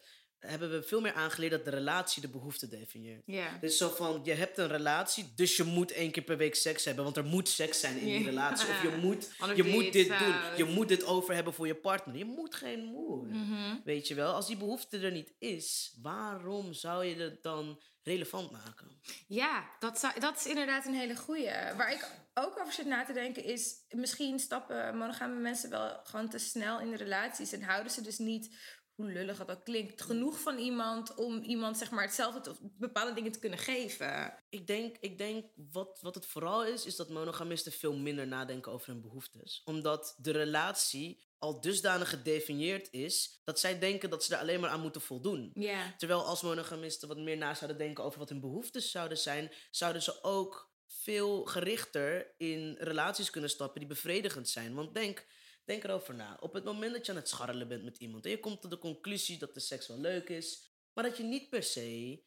[SPEAKER 2] hebben we veel meer aangeleerd dat de relatie de behoefte definieert. Dus zo van, je hebt een relatie, dus je moet één keer per week seks hebben, want er moet seks zijn in die relatie. Of je (laughs) moet, je moet dit doen, je moet dit over hebben voor je partner. Je moet geen moer.
[SPEAKER 1] Mhm.
[SPEAKER 2] Weet je wel, als die behoefte er niet is, waarom zou je het dan relevant maken?
[SPEAKER 1] Ja, dat, zou, dat is inderdaad een hele goeie. Waar ik ook over zit na te denken is... misschien stappen monogame mensen wel gewoon te snel in de relaties... en houden ze dus niet, hoe lullig dat ook klinkt... genoeg van iemand om iemand zeg maar hetzelfde... Bepaalde dingen te kunnen geven.
[SPEAKER 2] Ik denk, ik denk wat, wat het vooral is, is dat monogamisten veel minder nadenken over hun behoeftes. Omdat de relatie al dusdanig gedefinieerd is, dat zij denken dat ze er alleen maar aan moeten voldoen. Terwijl als monogamisten wat meer na zouden denken over wat hun behoeftes zouden zijn, zouden ze ook veel gerichter in relaties kunnen stappen die bevredigend zijn. Want denk, denk erover na. Op het moment dat je aan het scharrelen bent met iemand en je komt tot de conclusie dat de seks wel leuk is, maar dat je niet per se.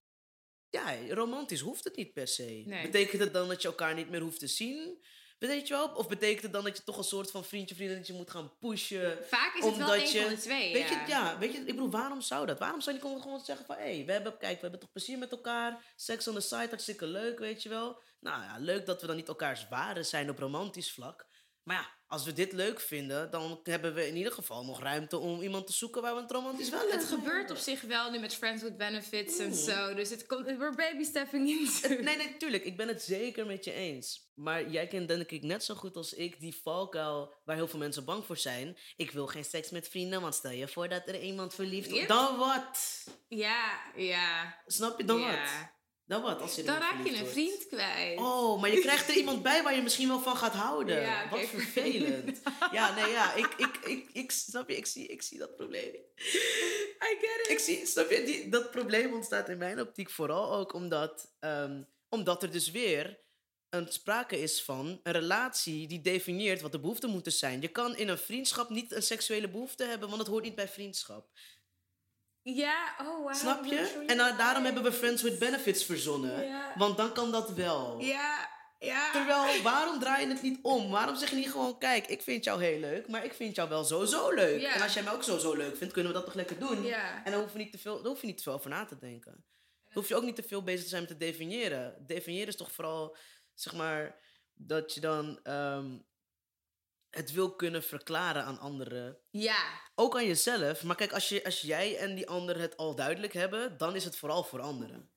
[SPEAKER 2] Ja, romantisch hoeft het niet per se.
[SPEAKER 1] Nee.
[SPEAKER 2] Betekent het dan dat je elkaar niet meer hoeft te zien? Weet je wel? Of betekent het dan dat je toch een soort van vriendje, vriendinnetje moet gaan pushen?
[SPEAKER 1] Vaak is het wel
[SPEAKER 2] je-
[SPEAKER 1] van de twee.
[SPEAKER 2] Weet
[SPEAKER 1] ja.
[SPEAKER 2] je, ja, weet je, ik bedoel, waarom zou dat? Waarom zou je niet gewoon zeggen van, hé, hey, we hebben, kijk, we hebben toch plezier met elkaar, seks on the side, hartstikke leuk, weet je wel. Nou ja, leuk dat we dan niet elkaars waren zijn op romantisch vlak. Maar ja, als we dit leuk vinden, dan hebben we in ieder geval nog ruimte om iemand te zoeken waar we het romantisch wel
[SPEAKER 1] Het gebeurt op zich wel nu met Friends with Benefits en zo. Dus het komt, we're baby stepping into.
[SPEAKER 2] Nee, nee, tuurlijk. Ik ben het zeker met je eens. Maar jij kent denk ik net zo goed als ik die valkuil waar heel veel mensen bang voor zijn. Ik wil geen seks met vrienden, want stel je voor dat er iemand verliefd wordt. Dan wat?
[SPEAKER 1] Ja, ja.
[SPEAKER 2] Snap je? Dan
[SPEAKER 1] ja.
[SPEAKER 2] wat? Dan wat als je
[SPEAKER 1] Dan raak je een
[SPEAKER 2] wordt?
[SPEAKER 1] vriend kwijt.
[SPEAKER 2] Oh, maar je krijgt er iemand bij waar je misschien wel van gaat houden.
[SPEAKER 1] Ja,
[SPEAKER 2] Wat vervelend. (laughs) Ja, nee, ja. Ik, ik, ik, ik, snap je, ik zie, ik zie dat probleem.
[SPEAKER 1] I get it.
[SPEAKER 2] Ik zie, snap je, die, dat probleem ontstaat in mijn optiek vooral ook omdat, ehm, omdat er dus weer een sprake is van een relatie die definieert wat de behoeften moeten zijn. Je kan in een vriendschap niet een seksuele behoefte hebben, want het hoort niet bij vriendschap.
[SPEAKER 1] Ja, oh wow.
[SPEAKER 2] Snap je? En da- daarom hebben we Friends with Benefits verzonnen.
[SPEAKER 1] Ja.
[SPEAKER 2] Want dan kan dat wel.
[SPEAKER 1] Ja, ja.
[SPEAKER 2] Terwijl, waarom draai je het niet om? Waarom zeg je niet gewoon, kijk, ik vind jou heel leuk, maar ik vind jou wel sowieso leuk.
[SPEAKER 1] Ja.
[SPEAKER 2] En als jij mij ook sowieso leuk vindt, kunnen we dat toch lekker doen?
[SPEAKER 1] Ja.
[SPEAKER 2] En dan hoef je niet te veel, daar hoef je niet te veel over na te denken. Dan hoef je ook niet te veel bezig te zijn met te definiëren. Definiëren is toch vooral, zeg maar, dat je dan ehm, het wil kunnen verklaren aan anderen.
[SPEAKER 1] Ja,
[SPEAKER 2] Ook aan jezelf. Maar kijk, als, je, als jij en die ander het al duidelijk hebben, dan is het vooral voor anderen.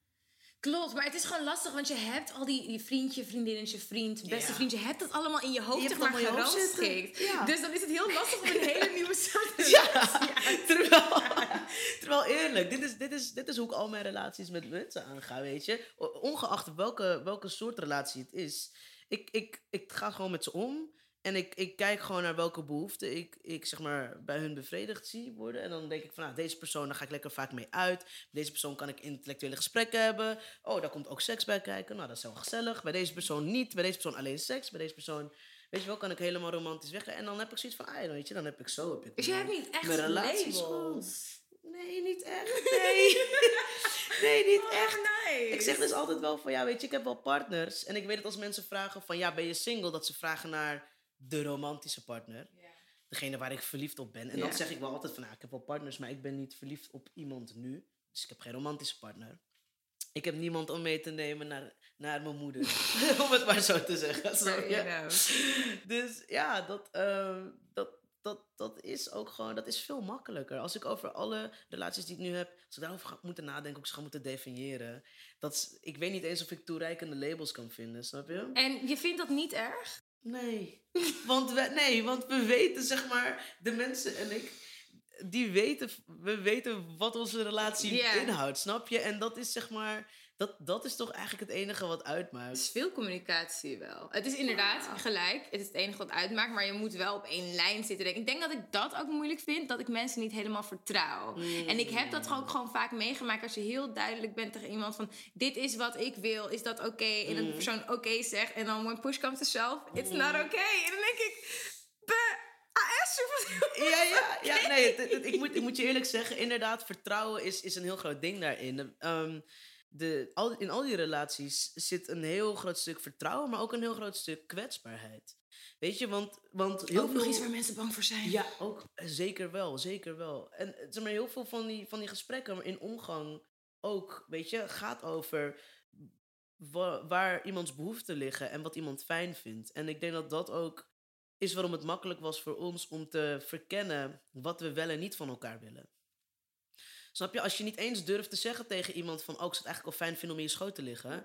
[SPEAKER 1] klopt. Maar het is gewoon lastig, want je hebt al die, die vriendje, vriendinnetje, vriend, beste
[SPEAKER 2] Ja.
[SPEAKER 1] vriend. Je hebt het allemaal in je hoofd
[SPEAKER 2] Je
[SPEAKER 1] zeg maar
[SPEAKER 2] je. Ja.
[SPEAKER 1] Dus dan is het heel lastig om een (laughs) hele nieuwe soort
[SPEAKER 2] Ja,
[SPEAKER 1] te (laughs)
[SPEAKER 2] terwijl, (laughs) terwijl eerlijk, dit is, dit, is, dit is hoe ik al mijn relaties met mensen aanga, weet je. Ongeacht welke, welke soort relatie het is. Ik, ik, ik ga gewoon met ze om en ik, ik kijk gewoon naar welke behoeften ik, ik zeg maar bij hun bevredigd zie worden. En dan denk ik van, nou, deze persoon, daar ga ik lekker vaak mee uit. Deze persoon kan ik intellectuele gesprekken hebben. Oh, daar komt ook seks bij kijken. Nou, dat is wel gezellig. Bij deze persoon niet. Bij deze persoon alleen seks. Bij deze persoon, weet je wel, kan ik helemaal romantisch weggaan. En dan heb ik zoiets van, ah, weet je, dan heb ik zo. Heb ik
[SPEAKER 1] Dus je
[SPEAKER 2] mijn-
[SPEAKER 1] hebt niet echt labels.
[SPEAKER 2] Nee, niet echt. (laughs) Nee. (laughs) nee, niet echt.
[SPEAKER 1] Oh, nice.
[SPEAKER 2] Ik zeg dus altijd wel van ja, weet je, ik heb wel partners. En ik weet dat als mensen vragen van ja, ben je single? Dat ze vragen naar de romantische partner. Degene waar ik verliefd op ben. En dan
[SPEAKER 1] Ja.
[SPEAKER 2] zeg ik wel altijd van ja, ik heb wel partners, maar ik ben niet verliefd op iemand nu. Dus ik heb geen romantische partner. Ik heb niemand om mee te nemen naar, naar mijn moeder. (laughs) (laughs) om het maar zo te zeggen.
[SPEAKER 1] You go.
[SPEAKER 2] Dus ja, dat, ehm, dat, dat, dat is ook gewoon, dat is veel makkelijker. Als ik over alle relaties die ik nu heb, als ik daarover ga moeten nadenken, ook ze ga moeten definiëren. Dat is, ik weet niet eens of ik toereikende labels kan vinden, snap je?
[SPEAKER 1] En je vindt dat niet erg?
[SPEAKER 2] Nee. Want we, nee, want we weten, zeg maar, de mensen en ik, die weten, we weten wat onze relatie inhoudt, snap je? En dat is zeg maar, dat, dat is toch eigenlijk het enige wat
[SPEAKER 1] Het
[SPEAKER 2] uitmaakt.
[SPEAKER 1] is veel communicatie wel. Het is inderdaad gelijk. Het is het enige wat uitmaakt. Maar je moet wel op één lijn zitten. Ik denk dat ik dat ook moeilijk vind. Dat ik mensen niet helemaal vertrouw. En ik heb dat ook gewoon vaak meegemaakt. Als je heel duidelijk bent tegen iemand van... Dit is wat ik wil. Is dat oké? En een persoon oké zegt. En dan when push comes to shove. It's not okay. En dan denk ik... "Buh, AS,
[SPEAKER 2] Ja, ja, (laughs) ja. Nee, het- het- het- ik, moet, ik moet je eerlijk zeggen, inderdaad, vertrouwen is, is een heel groot ding daarin. Ehm, de, al, in al die relaties zit een heel groot stuk vertrouwen, maar ook een heel groot stuk kwetsbaarheid. Weet je, want, want heel
[SPEAKER 1] Ook nog iets waar mensen bang voor zijn.
[SPEAKER 2] Ja, ook eh, zeker wel, zeker wel. En eh, zeg maar, heel veel van die, van die gesprekken in omgang ook, weet je, gaat over wa- waar iemands behoeften liggen en wat iemand fijn vindt. En ik denk dat dat ook is waarom het makkelijk was voor ons om te verkennen wat we wel en niet van elkaar willen. Snap je, als je niet eens durft te zeggen tegen iemand van, oh, ik zou het eigenlijk wel fijn vinden om in je schoot te liggen.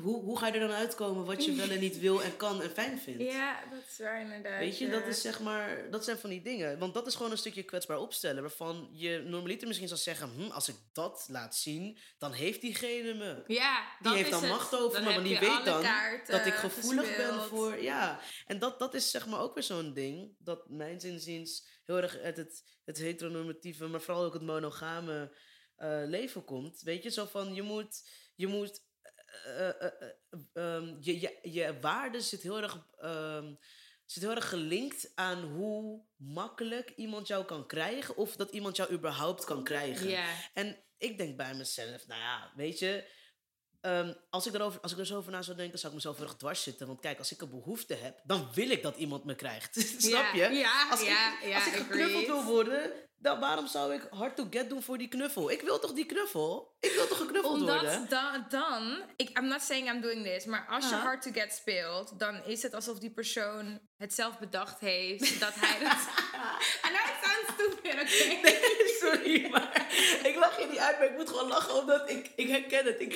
[SPEAKER 2] Hoe, hoe ga je er dan uitkomen wat je wel en niet wil en kan en fijn vindt?
[SPEAKER 1] Ja, dat is waar inderdaad.
[SPEAKER 2] Weet je,
[SPEAKER 1] ja.
[SPEAKER 2] dat is zeg maar, dat zijn van die dingen. Want dat is gewoon een stukje kwetsbaar opstellen. Waarvan je normaliter misschien zou zeggen: hm, als ik dat laat zien, dan heeft diegene me.
[SPEAKER 1] Ja,
[SPEAKER 2] Die heeft dan
[SPEAKER 1] het.
[SPEAKER 2] macht over
[SPEAKER 1] Dan
[SPEAKER 2] me, want die weet dan dat ik gevoelig ben voor. Ja, en dat, dat is zeg maar ook weer zo'n ding. Dat mijn inziens heel erg uit het, het heteronormatieve, maar vooral ook het monogame eh, leven komt. Weet je, zo van je moet. Je moet eh, eh, eh, ehm, je, je, je waarde zit heel erg. ehm, zit heel erg gelinkt aan hoe makkelijk iemand jou kan krijgen. Of dat iemand jou überhaupt kan krijgen. En ik denk bij mezelf, nou ja, weet je. Ehm, als, ik erover, als ik er zo over na zou denken, zou ik mezelf erg dwars zitten. Want kijk, als ik een behoefte heb, dan wil ik dat iemand me krijgt. (laughs) Snap je?
[SPEAKER 1] Ja,
[SPEAKER 2] als
[SPEAKER 1] ja,
[SPEAKER 2] ik,
[SPEAKER 1] ja,
[SPEAKER 2] als ik geknuffeld wil worden, dan waarom zou ik hard to get doen voor die knuffel? Ik wil toch die knuffel? Ik wil toch geknuffeld worden?
[SPEAKER 1] Omdat dan, dan ik, I'm not saying I'm doing this, maar als je
[SPEAKER 2] Ah.
[SPEAKER 1] hard to get speelt, dan is het alsof die persoon het zelf bedacht heeft dat hij dat. (laughs) Know it sounds stupid, oké?
[SPEAKER 2] Sorry, maar (laughs) ik lach je niet uit, maar ik moet gewoon lachen omdat ik, ik herken het. Ik,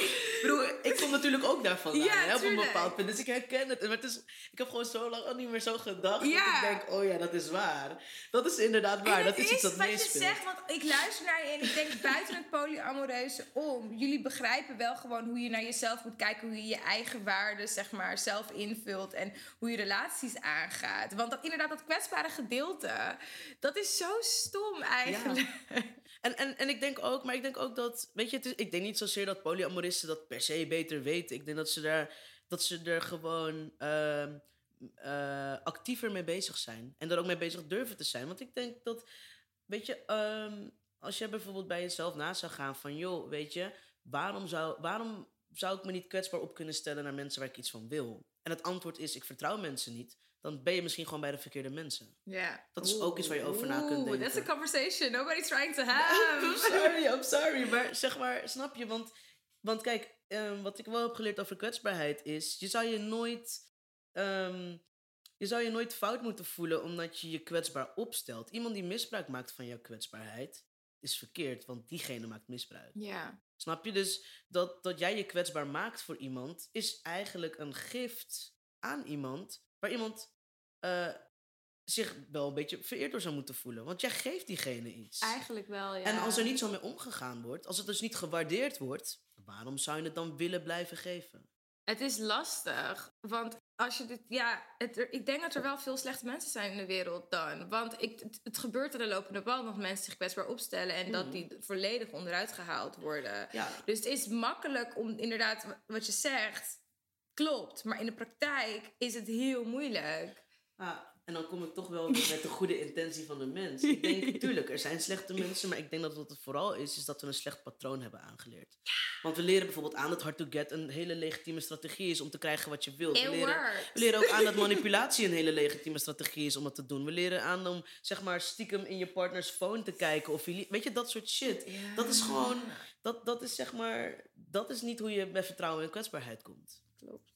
[SPEAKER 2] bedoel, ik kom natuurlijk ook daarvan
[SPEAKER 1] Ja,
[SPEAKER 2] hè, op een bepaald punt. Dus ik herken het. Maar het is, ik heb gewoon zo lang al niet meer zo gedacht.
[SPEAKER 1] Ja.
[SPEAKER 2] Dat ik denk, oh ja, dat is waar. Dat is inderdaad waar. Dat is iets dat
[SPEAKER 1] wat je
[SPEAKER 2] meespeelt.
[SPEAKER 1] zegt, want ik luister naar je en ik denk buiten het polyamoreuze om. Jullie begrijpen wel gewoon hoe je naar jezelf moet kijken, hoe je je eigen waarden zeg maar zelf invult en hoe je relaties aangaat. Want dat inderdaad dat kwetsbare gedeelte, dat is zo stom eigenlijk.
[SPEAKER 2] En, en, en ik denk ook, maar ik denk ook dat, weet je, is, ik denk niet zozeer dat polyamoristen dat per se beter weten. Ik denk dat ze daar, dat ze er gewoon ehm, eh, actiever mee bezig zijn. En er ook mee bezig durven te zijn. Want ik denk dat, weet je, ehm, als je bijvoorbeeld bij jezelf na zou gaan van, joh, weet je, waarom zou, waarom zou ik me niet kwetsbaar op kunnen stellen naar mensen waar ik iets van wil? En het antwoord is, ik vertrouw mensen niet. Dan ben je misschien gewoon bij de verkeerde mensen.
[SPEAKER 1] Ja.
[SPEAKER 2] Dat is ook iets waar je over na kunt
[SPEAKER 1] Oeh,
[SPEAKER 2] denken.
[SPEAKER 1] That's a conversation nobody's trying to (laughs)
[SPEAKER 2] I'm
[SPEAKER 1] have.
[SPEAKER 2] sorry, I'm sorry. Maar zeg maar, snap je? Want, want kijk, ehm, wat ik wel heb geleerd over kwetsbaarheid is... Je zou je nooit... ehm, je zou je nooit fout moeten voelen omdat je je kwetsbaar opstelt. Iemand die misbruik maakt van jouw kwetsbaarheid is verkeerd, want diegene maakt misbruik.
[SPEAKER 1] Ja.
[SPEAKER 2] Snap je? Dus dat, dat jij je kwetsbaar maakt voor iemand is eigenlijk een gift aan iemand waar iemand eh, zich wel een beetje vereerd door zou moeten voelen. Want jij geeft diegene iets.
[SPEAKER 1] Eigenlijk wel, ja.
[SPEAKER 2] En als er niet zo mee omgegaan wordt, als het dus niet gewaardeerd wordt, waarom zou je het dan willen blijven geven?
[SPEAKER 1] Het is lastig, want als je dit, ja, het, er- ik denk dat er wel veel slechte mensen zijn in de wereld dan. Want ik, het, het gebeurt aan de lopende band dat mensen zich kwetsbaar opstellen en dat die volledig onderuit gehaald worden.
[SPEAKER 2] Ja.
[SPEAKER 1] Dus het is makkelijk om inderdaad, wa- wat je zegt, klopt. Maar in de praktijk is het heel moeilijk.
[SPEAKER 2] Ah, en dan kom ik toch wel weer met de goede intentie van de mens. Ik denk, (laughs) tuurlijk, er zijn slechte mensen, maar ik denk dat wat het vooral is, is dat we een slecht patroon hebben aangeleerd. Want we leren bijvoorbeeld aan dat hard to get een hele legitieme strategie is om te krijgen wat je wilt. We leren, we leren ook aan dat manipulatie een hele legitieme strategie is om dat te doen. We leren aan om, zeg maar, stiekem in je partners phone te kijken. Of je, weet je, dat soort shit.
[SPEAKER 1] Ja.
[SPEAKER 2] Dat is gewoon, dat, dat is zeg maar, dat is niet hoe je bij vertrouwen en kwetsbaarheid komt.
[SPEAKER 1] Klopt.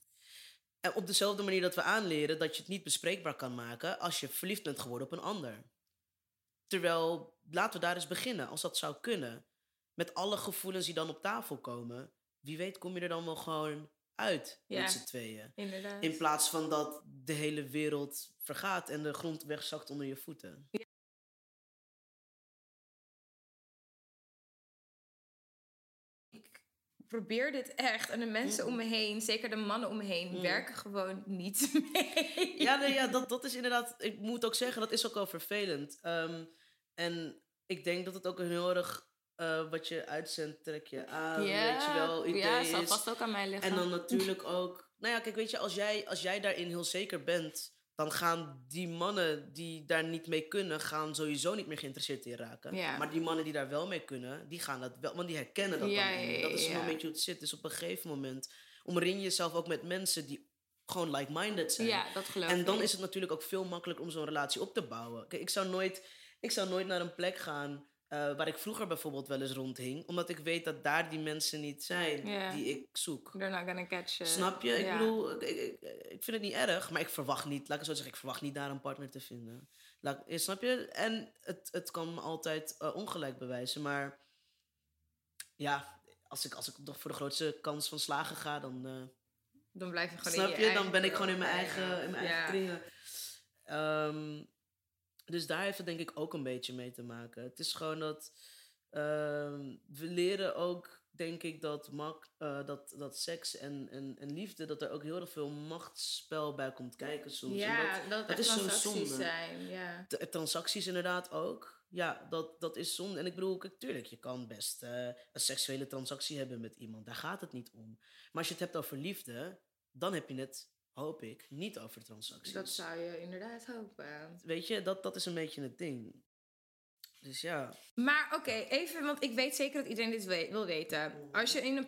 [SPEAKER 2] En op dezelfde manier dat we aanleren dat je het niet bespreekbaar kan maken als je verliefd bent geworden op een ander. Terwijl, laten we daar eens beginnen, als dat zou kunnen. Met alle gevoelens die dan op tafel komen. Wie weet kom je er dan wel gewoon uit
[SPEAKER 1] Ja.
[SPEAKER 2] met z'n tweeën.
[SPEAKER 1] Inderdaad.
[SPEAKER 2] In plaats van dat de hele wereld vergaat en de grond wegzakt onder je voeten.
[SPEAKER 1] Probeer dit echt. En de mensen om me heen, zeker de mannen om me heen,
[SPEAKER 2] Mm.
[SPEAKER 1] werken gewoon niet (laughs) mee.
[SPEAKER 2] Ja, nee, ja dat, dat is inderdaad. Ik moet ook zeggen, dat is ook wel vervelend. Ehm, en ik denk dat het ook een heel erg. eh, wat je uitzendt, trek je aan. weet je wel, idee
[SPEAKER 1] ja, zal
[SPEAKER 2] is.
[SPEAKER 1] vast ook aan mij liggen.
[SPEAKER 2] En dan natuurlijk (laughs) ook. Nou ja, kijk, weet je, als jij, als jij daarin heel zeker bent. Dan gaan die mannen die daar niet mee kunnen. gaan sowieso niet meer geïnteresseerd in raken.
[SPEAKER 1] Ja.
[SPEAKER 2] Maar die mannen die daar wel mee kunnen. die gaan dat wel. want die herkennen dat
[SPEAKER 1] Ja,
[SPEAKER 2] dan. Dat is een beetje hoe het zit. Dus op een gegeven moment. omring je jezelf ook met mensen die gewoon like-minded zijn.
[SPEAKER 1] ja, dat geloof
[SPEAKER 2] En dan is het natuurlijk ook veel makkelijker om zo'n relatie op te bouwen. Kijk, ik zou nooit, ik zou nooit naar een plek gaan eh, waar ik vroeger bijvoorbeeld wel eens rondhing. Omdat ik weet dat daar die mensen niet zijn die ik zoek.
[SPEAKER 1] They're not gonna catch you.
[SPEAKER 2] Snap je? Ik bedoel, ik, ik, ik- ik vind het niet erg, maar ik verwacht niet, laat ik zo zeggen, ik verwacht niet daar een partner te vinden. Laat, eh, snap je? En het, het kan me altijd eh, ongelijk bewijzen, maar ja, als ik, als ik nog voor de grootste kans van slagen ga, dan...
[SPEAKER 1] Dan blijf je gewoon
[SPEAKER 2] Snap
[SPEAKER 1] in
[SPEAKER 2] je?
[SPEAKER 1] je
[SPEAKER 2] Dan ben ik gewoon in mijn eigen, in mijn eigen kringen. Ehm, dus daar heeft het denk ik ook een beetje mee te maken. Het is gewoon dat ehm, we leren ook, denk ik, dat, mak, eh, dat, dat seks en, en, en liefde, dat er ook heel erg veel machtsspel bij komt kijken soms. En
[SPEAKER 1] Ja,
[SPEAKER 2] dat-
[SPEAKER 1] dat,
[SPEAKER 2] dat
[SPEAKER 1] is
[SPEAKER 2] is zo
[SPEAKER 1] transacties
[SPEAKER 2] zonde.
[SPEAKER 1] zijn. Ja.
[SPEAKER 2] t- transacties inderdaad ook. Ja, dat, dat is zonde. En ik bedoel, kijk, tuurlijk, je kan best eh, een seksuele transactie hebben met iemand. Daar gaat het niet om. Maar als je het hebt over liefde, dan heb je het, hoop ik, niet over transacties.
[SPEAKER 1] Dat zou je inderdaad hopen.
[SPEAKER 2] Weet je, dat, dat is een beetje het ding. Dus ja.
[SPEAKER 1] Maar oké, even, want ik weet zeker dat iedereen dit wil weten. Als je in een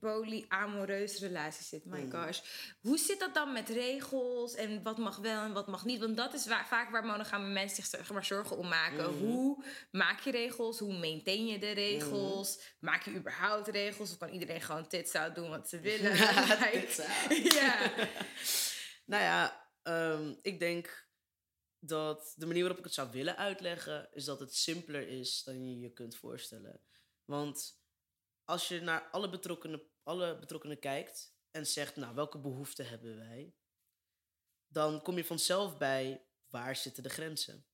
[SPEAKER 1] polyamoreuze relatie zit, my
[SPEAKER 2] Mm.
[SPEAKER 1] gosh. Hoe zit dat dan met regels en wat mag wel en wat mag niet? Want dat is waar, vaak waar monogame mensen zich maar, zorgen om maken.
[SPEAKER 2] Mhm.
[SPEAKER 1] Hoe maak je regels? Hoe maintain je de regels? Maak je überhaupt regels? Of kan iedereen gewoon tits out doen wat ze willen?
[SPEAKER 2] Out. (laughs)
[SPEAKER 1] ja. (laughs) (laughs)
[SPEAKER 2] Nou ja, ehm, ik denk dat de manier waarop ik het zou willen uitleggen, is dat het simpeler is dan je je kunt voorstellen. Want als je naar alle betrokkenen, alle betrokkenen kijkt en zegt, nou, welke behoeften hebben wij? Dan kom je vanzelf bij, waar zitten de grenzen?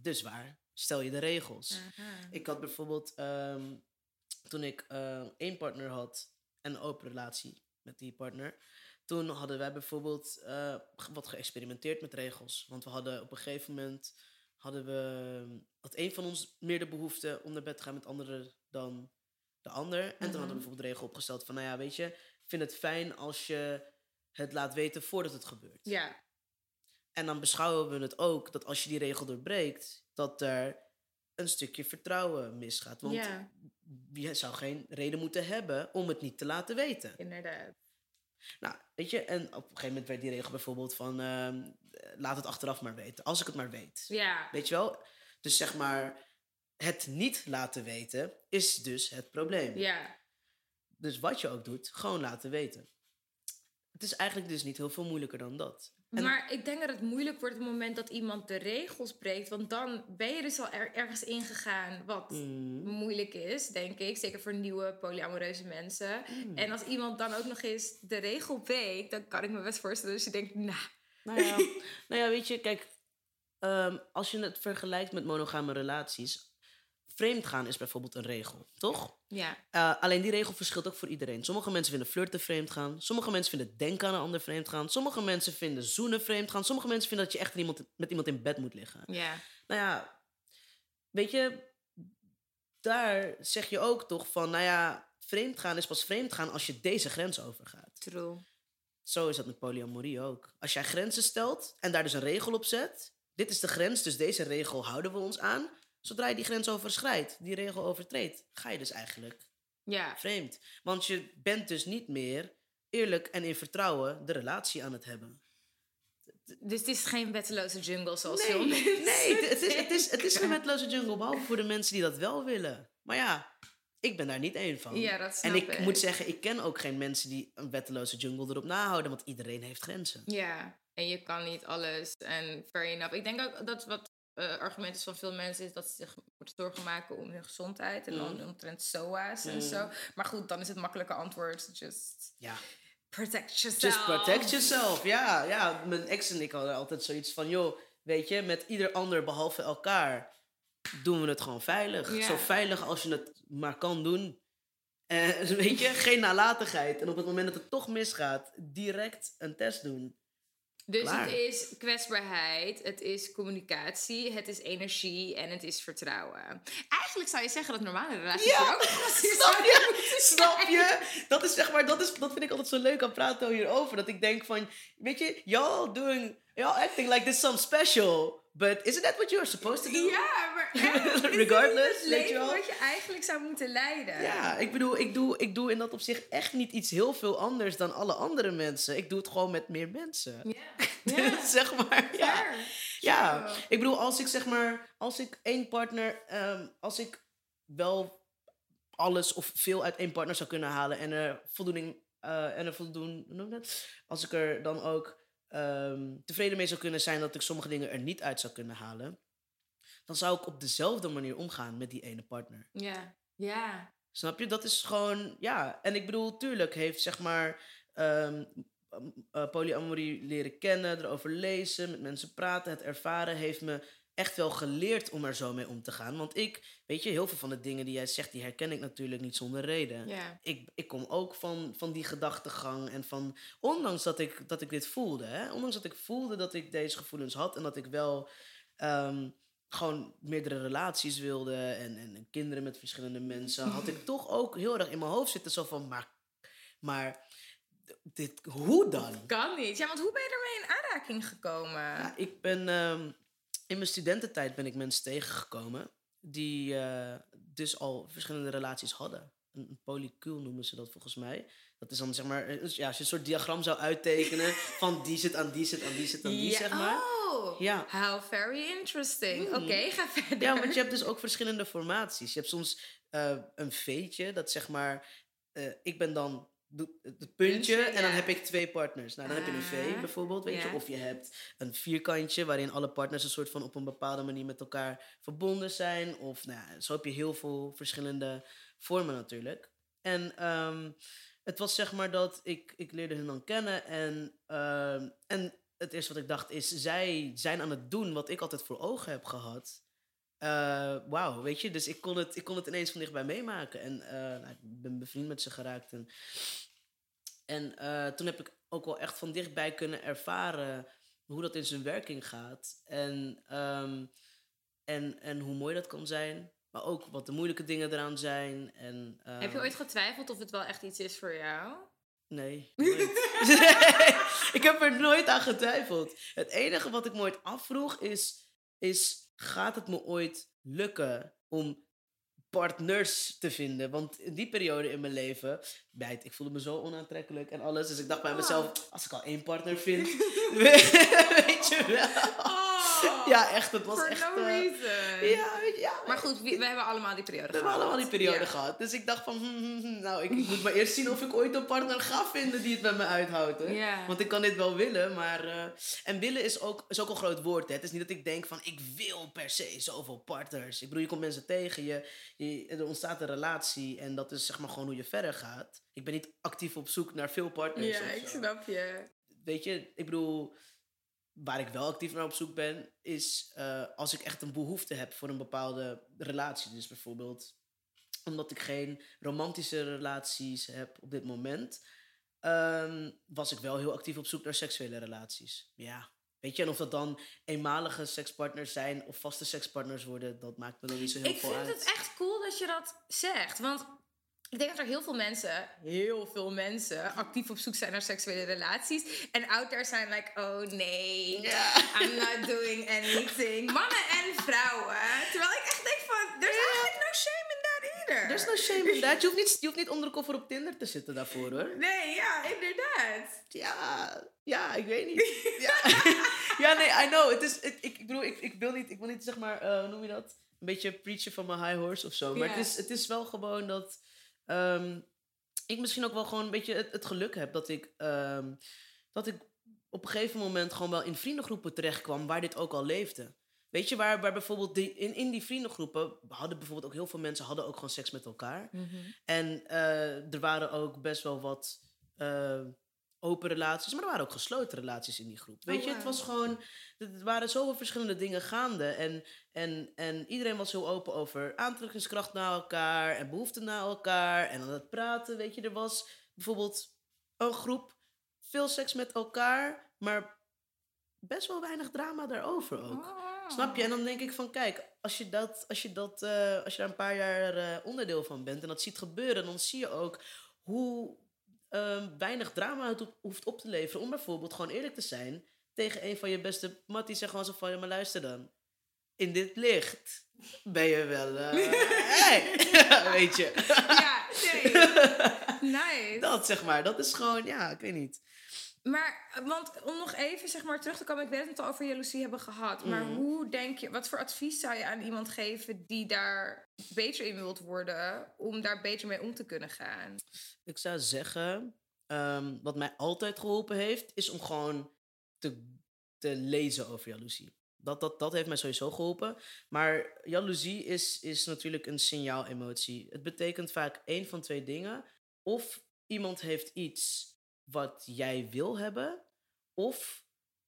[SPEAKER 2] Dus waar stel je de regels?
[SPEAKER 1] Aha.
[SPEAKER 2] Ik had bijvoorbeeld, ehm, toen ik eh, één partner had en een open relatie met die partner, toen hadden wij bijvoorbeeld eh, wat geëxperimenteerd met regels. Want we hadden op een gegeven moment, hadden we, had één van ons meer de behoefte om naar bed te gaan met anderen dan de ander. En toen hadden we
[SPEAKER 1] Mhm.
[SPEAKER 2] bijvoorbeeld de regel opgesteld van, nou ja, weet je, ik vind het fijn als je het laat weten voordat het gebeurt.
[SPEAKER 1] Ja,
[SPEAKER 2] En dan beschouwen we het ook dat als je die regel doorbreekt, dat er een stukje vertrouwen misgaat. Want
[SPEAKER 1] ja,
[SPEAKER 2] je zou geen reden moeten hebben om het niet te laten weten.
[SPEAKER 1] inderdaad.
[SPEAKER 2] Nou, weet je, en op een gegeven moment werd die regel bijvoorbeeld van ehm, eh, laat het achteraf maar weten, als ik het maar weet.
[SPEAKER 1] Ja,
[SPEAKER 2] Weet je wel? Dus zeg maar, het niet laten weten is dus het probleem.
[SPEAKER 1] ja.
[SPEAKER 2] Dus wat je ook doet, gewoon laten weten. Het is eigenlijk dus niet heel veel moeilijker dan dat.
[SPEAKER 1] Maar ik denk dat het moeilijk wordt op het moment dat iemand de regels breekt. Want dan ben je dus al er- ergens ingegaan wat
[SPEAKER 2] Mm.
[SPEAKER 1] moeilijk is, denk ik. Zeker voor nieuwe polyamoreuze mensen.
[SPEAKER 2] Mm.
[SPEAKER 1] En als iemand dan ook nog eens de regel breekt, dan kan ik me best voorstellen dat je denkt, nou,
[SPEAKER 2] Nou ja, (laughs) nou ja, weet je, kijk, ehm, als je het vergelijkt met monogame relaties, vreemdgaan is bijvoorbeeld een regel, toch?
[SPEAKER 1] ja,
[SPEAKER 2] Eh, alleen die regel verschilt ook voor iedereen. Sommige mensen vinden flirten vreemd gaan. Sommige mensen vinden denken aan een ander vreemd gaan. Sommige mensen vinden zoenen vreemd gaan. Sommige mensen vinden dat je echt iemand, met iemand in bed moet liggen.
[SPEAKER 1] ja,
[SPEAKER 2] Nou ja, weet je, daar zeg je ook toch van, nou ja, vreemd gaan is pas vreemd gaan als je deze grens overgaat.
[SPEAKER 1] true.
[SPEAKER 2] Zo is dat met polyamorie ook. Als jij grenzen stelt en daar dus een regel op zet. Dit is de grens, dus deze regel houden we ons aan. Zodra je die grens overschrijdt, die regel overtreedt, ga je dus eigenlijk
[SPEAKER 1] Ja,
[SPEAKER 2] vreemd. Want je bent dus niet meer eerlijk en in vertrouwen de relatie aan het hebben.
[SPEAKER 1] dus het is geen wetteloze jungle zoals
[SPEAKER 2] Nee,
[SPEAKER 1] veel mensen
[SPEAKER 2] nee het, is, het, is, het is geen wetteloze jungle, behalve voor de mensen die dat wel willen. Maar ja, ik ben daar niet één van.
[SPEAKER 1] Ja, dat snap
[SPEAKER 2] en ik,
[SPEAKER 1] ik.
[SPEAKER 2] moet zeggen, ik ken ook geen mensen die een wetteloze jungle erop nahouden, want iedereen heeft grenzen.
[SPEAKER 1] Ja, en je kan niet alles. En fair enough. Ik denk ook dat wat eh argument is van veel mensen is dat ze zich moeten zorgen maken om hun gezondheid. En dan
[SPEAKER 2] Mm.
[SPEAKER 1] omtrent SOA's en
[SPEAKER 2] Mm.
[SPEAKER 1] zo. Maar goed, dan is het makkelijke antwoord just
[SPEAKER 2] Ja.
[SPEAKER 1] Protect yourself.
[SPEAKER 2] Just protect yourself. Ja, ja, mijn ex en ik hadden altijd zoiets van, joh, weet je, met ieder ander behalve elkaar doen we het gewoon veilig.
[SPEAKER 1] Ja.
[SPEAKER 2] Zo veilig als je het maar kan doen. En (laughs) weet je, geen nalatigheid. En op het moment dat het toch misgaat, direct een test doen.
[SPEAKER 1] Dus
[SPEAKER 2] Klaar.
[SPEAKER 1] het is kwetsbaarheid, het is communicatie, het is energie en het is vertrouwen. Eigenlijk zou je zeggen dat normale relaties
[SPEAKER 2] Ja,
[SPEAKER 1] er ook
[SPEAKER 2] Snap je? (laughs) Snap je? Dat is zeg maar, dat, is, dat vind ik altijd zo leuk aan praten hierover. Dat ik denk van, weet je, y'all doing, y'all acting like this some special. But isn't that what you're supposed to do?
[SPEAKER 1] Ja, maar (laughs) echt,
[SPEAKER 2] Regardless,
[SPEAKER 1] het
[SPEAKER 2] weet je
[SPEAKER 1] leven
[SPEAKER 2] wel?
[SPEAKER 1] wat je eigenlijk zou moeten leiden.
[SPEAKER 2] Ja, ik bedoel, ik doe, ik doe in dat opzicht echt niet iets heel veel anders dan alle andere mensen. Ik doe het gewoon met meer mensen.
[SPEAKER 1] Ja, (laughs) (laughs)
[SPEAKER 2] zeg maar, ja.
[SPEAKER 1] Fair.
[SPEAKER 2] Ja, ik bedoel, als ik zeg maar, als ik één partner, ehm, als ik wel alles of veel uit één partner zou kunnen halen en er voldoening, eh, en er voldoen, hoe noem dat? Als ik er dan ook ehm, tevreden mee zou kunnen zijn dat ik sommige dingen er niet uit zou kunnen halen, dan zou ik op dezelfde manier omgaan met die ene partner.
[SPEAKER 1] Ja, ja.
[SPEAKER 2] Snap je? Dat is gewoon, ja. En ik bedoel, tuurlijk heeft zeg maar ehm, eh, polyamorie leren kennen, erover lezen, met mensen praten, het ervaren, heeft me echt wel geleerd om er zo mee om te gaan. Want ik, weet je, heel veel van de dingen die jij zegt, die herken ik natuurlijk niet zonder reden. Ik, ik kom ook van, van die gedachtegang en van, ondanks dat ik, dat ik dit voelde, hè, ondanks dat ik voelde dat ik deze gevoelens had en dat ik wel ehm, gewoon meerdere relaties wilde en, en, en kinderen met verschillende mensen, had ik (laughs) toch ook heel erg in mijn hoofd zitten zo van, maar, maar dit, hoe dan?
[SPEAKER 1] Kan niet. Ja, want hoe ben je ermee in aanraking gekomen?
[SPEAKER 2] Ja, ik ben ehm, in mijn studententijd ben ik mensen tegengekomen die eh, dus al verschillende relaties hadden. Een, een polycuul noemen ze dat volgens mij. Dat is dan zeg maar, eh, ja, als je een soort diagram zou uittekenen (laughs) van die zit aan die zit aan die zit aan die,
[SPEAKER 1] Ja,
[SPEAKER 2] zeg maar.
[SPEAKER 1] Oh,
[SPEAKER 2] Ja.
[SPEAKER 1] how very interesting.
[SPEAKER 2] Mm.
[SPEAKER 1] Oké, ga verder.
[SPEAKER 2] Ja, want je hebt dus ook verschillende formaties. Je hebt soms eh, een veetje, dat zeg maar, ik ben dan het puntje en dan heb ik twee partners. Nou, dan heb je een V
[SPEAKER 1] Ah,
[SPEAKER 2] bijvoorbeeld, weet je. Of je hebt een vierkantje waarin alle partners een soort van op een bepaalde manier met elkaar verbonden zijn. Of nou, ja, zo heb je heel veel verschillende vormen natuurlijk. En ehm, het was zeg maar dat ik, ik leerde hun dan kennen en, ehm, en het eerste wat ik dacht is, zij zijn aan het doen wat ik altijd voor ogen heb gehad. Eh, Wauw, weet je, dus ik kon, het, ik kon het ineens van dichtbij meemaken. En eh, nou, ik ben bevriend met ze geraakt. En, en eh, toen heb ik ook wel echt van dichtbij kunnen ervaren hoe dat in zijn werking gaat. En, ehm, en, en hoe mooi dat kan zijn. Maar ook wat de moeilijke dingen eraan zijn. En,
[SPEAKER 1] Heb je
[SPEAKER 2] ehm,
[SPEAKER 1] ooit getwijfeld of het wel echt iets is voor jou?
[SPEAKER 2] Nee, (laughs) nooit. (laughs) ik heb er nooit aan getwijfeld. Het enige wat ik me ooit afvroeg is, is gaat het me ooit lukken om partners te vinden? Want in die periode in mijn leven, bijt, ik voelde me zo onaantrekkelijk en alles. Dus ik dacht bij mezelf, als ik al één partner vind, (laughs) (laughs) weet je wel. (laughs) Ja, echt, het was
[SPEAKER 1] for
[SPEAKER 2] echt...
[SPEAKER 1] no
[SPEAKER 2] eh,
[SPEAKER 1] reason.
[SPEAKER 2] ja, weet je, ja,
[SPEAKER 1] Maar goed, we, we hebben allemaal die periode
[SPEAKER 2] we hebben
[SPEAKER 1] gehad.
[SPEAKER 2] allemaal die periode gehad. Dus ik dacht van, hm, hm, hm, nou, ik, ik moet maar eerst zien of ik ooit een partner ga vinden die het met me uithoudt. Hè? Want ik kan dit wel willen, maar... eh, en willen is ook, is ook een groot woord, hè. Het is niet dat ik denk van, ik wil per se zoveel partners. Ik bedoel, je komt mensen tegen, je, je, er ontstaat een relatie en dat is zeg maar gewoon hoe je verder gaat. Ik ben niet actief op zoek naar veel partners
[SPEAKER 1] Ja, ik snap je.
[SPEAKER 2] Weet je, ik bedoel, waar ik wel actief naar op zoek ben, is eh, als ik echt een behoefte heb voor een bepaalde relatie. Dus bijvoorbeeld omdat ik geen romantische relaties heb op dit moment, ehm, was ik wel heel actief op zoek naar seksuele relaties. Ja. Weet je, en of dat dan eenmalige sekspartners zijn of vaste sekspartners worden, dat maakt me dan niet zo heel
[SPEAKER 1] Ik
[SPEAKER 2] veel
[SPEAKER 1] vind
[SPEAKER 2] uit.
[SPEAKER 1] het echt cool dat je dat zegt. Want ik denk dat er heel veel mensen, heel veel mensen, actief op zoek zijn naar seksuele relaties. En out there zijn like, oh nee. I'm not doing anything. Mannen en vrouwen. Terwijl ik echt denk van, there's eigenlijk no shame in that either.
[SPEAKER 2] There's no shame in that. Je hoeft niet, je hoeft niet onder de koffer op Tinder te zitten daarvoor hoor.
[SPEAKER 1] Nee, ja, inderdaad.
[SPEAKER 2] Ja, ja, ik weet niet. Ja, (laughs) ja nee, I know. Het is, ik, ik bedoel, ik, ik, wil niet, ik wil niet, zeg maar, eh, hoe noem je dat? Een beetje preachen van mijn high horse of zo. Maar het, is, het is wel gewoon dat ehm, ik misschien ook wel gewoon een beetje het, het geluk heb dat ik, ehm, dat ik op een gegeven moment gewoon wel in vriendengroepen terecht kwam waar dit ook al leefde. Weet je, waar, waar bijvoorbeeld die, in, in die vriendengroepen hadden bijvoorbeeld ook heel veel mensen hadden ook gewoon seks met elkaar. En eh, er waren ook best wel wat, eh, open relaties, maar er waren ook gesloten relaties in die groep. Weet
[SPEAKER 1] Oh,
[SPEAKER 2] je, het was gewoon, er waren zoveel verschillende dingen gaande. En, en, en iedereen was heel open over aantrekkingskracht naar elkaar en behoeften naar elkaar. En aan het praten, weet je, er was bijvoorbeeld een groep, veel seks met elkaar, maar best wel weinig drama daarover ook.
[SPEAKER 1] Oh.
[SPEAKER 2] Snap je? En dan denk ik van, kijk, als je, dat, als je, dat, eh, als je daar een paar jaar eh, onderdeel van bent en dat ziet gebeuren, dan zie je ook hoe ehm, weinig drama hoeft op te leveren. Om bijvoorbeeld gewoon eerlijk te zijn tegen een van je beste matties. Zeg gewoon zo van, ja, maar luister dan. In dit licht ben je wel, eh, (laughs) hey. (laughs) weet je.
[SPEAKER 1] Ja, nee. (laughs) Nice.
[SPEAKER 2] Dat zeg maar, dat is gewoon, ja, ik weet niet.
[SPEAKER 1] Maar, want om nog even zeg maar, terug te komen, ik weet dat we het al over jaloezie hebben gehad. Maar
[SPEAKER 2] Mhm.
[SPEAKER 1] hoe denk je, wat voor advies zou je aan iemand geven die daar beter in wilt worden, om daar beter mee om te kunnen gaan?
[SPEAKER 2] Ik zou zeggen, ehm, wat mij altijd geholpen heeft, is om gewoon te, te lezen over jaloezie. Dat, dat, dat heeft mij sowieso geholpen. Maar jaloezie is, is natuurlijk een signaal-emotie. Het betekent vaak één van twee dingen. Of iemand heeft iets wat jij wil hebben, of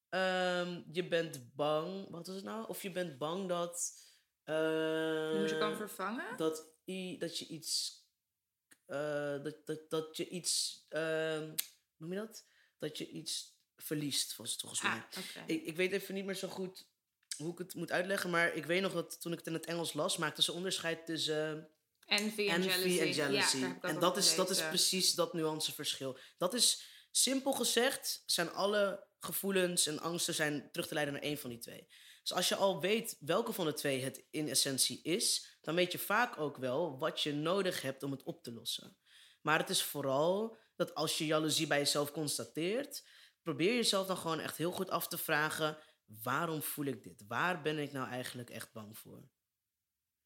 [SPEAKER 2] ehm, je bent bang. Wat is het nou? Of je bent bang dat.
[SPEAKER 1] Die moet je kan vervangen?
[SPEAKER 2] dat, dat je iets. eh, dat, dat, dat je iets. ehm, hoe noem je dat? Dat je iets verliest, was het volgens mij.
[SPEAKER 1] Ah, oké.
[SPEAKER 2] Ik, ik weet even niet meer zo goed hoe ik het moet uitleggen, maar ik weet nog dat toen ik het in het Engels las, maakte ze onderscheid tussen
[SPEAKER 1] Envy en jealousy.
[SPEAKER 2] en jealousy.
[SPEAKER 1] Ja,
[SPEAKER 2] en dat is, dat is precies dat nuanceverschil. Dat is simpel gezegd, zijn alle gevoelens en angsten zijn terug te leiden naar één van die twee. Dus als je al weet welke van de twee het in essentie is, dan weet je vaak ook wel wat je nodig hebt om het op te lossen. Maar het is vooral dat als je jaloezie bij jezelf constateert, probeer jezelf dan gewoon echt heel goed af te vragen: waarom voel ik dit? Waar ben ik nou eigenlijk echt bang voor?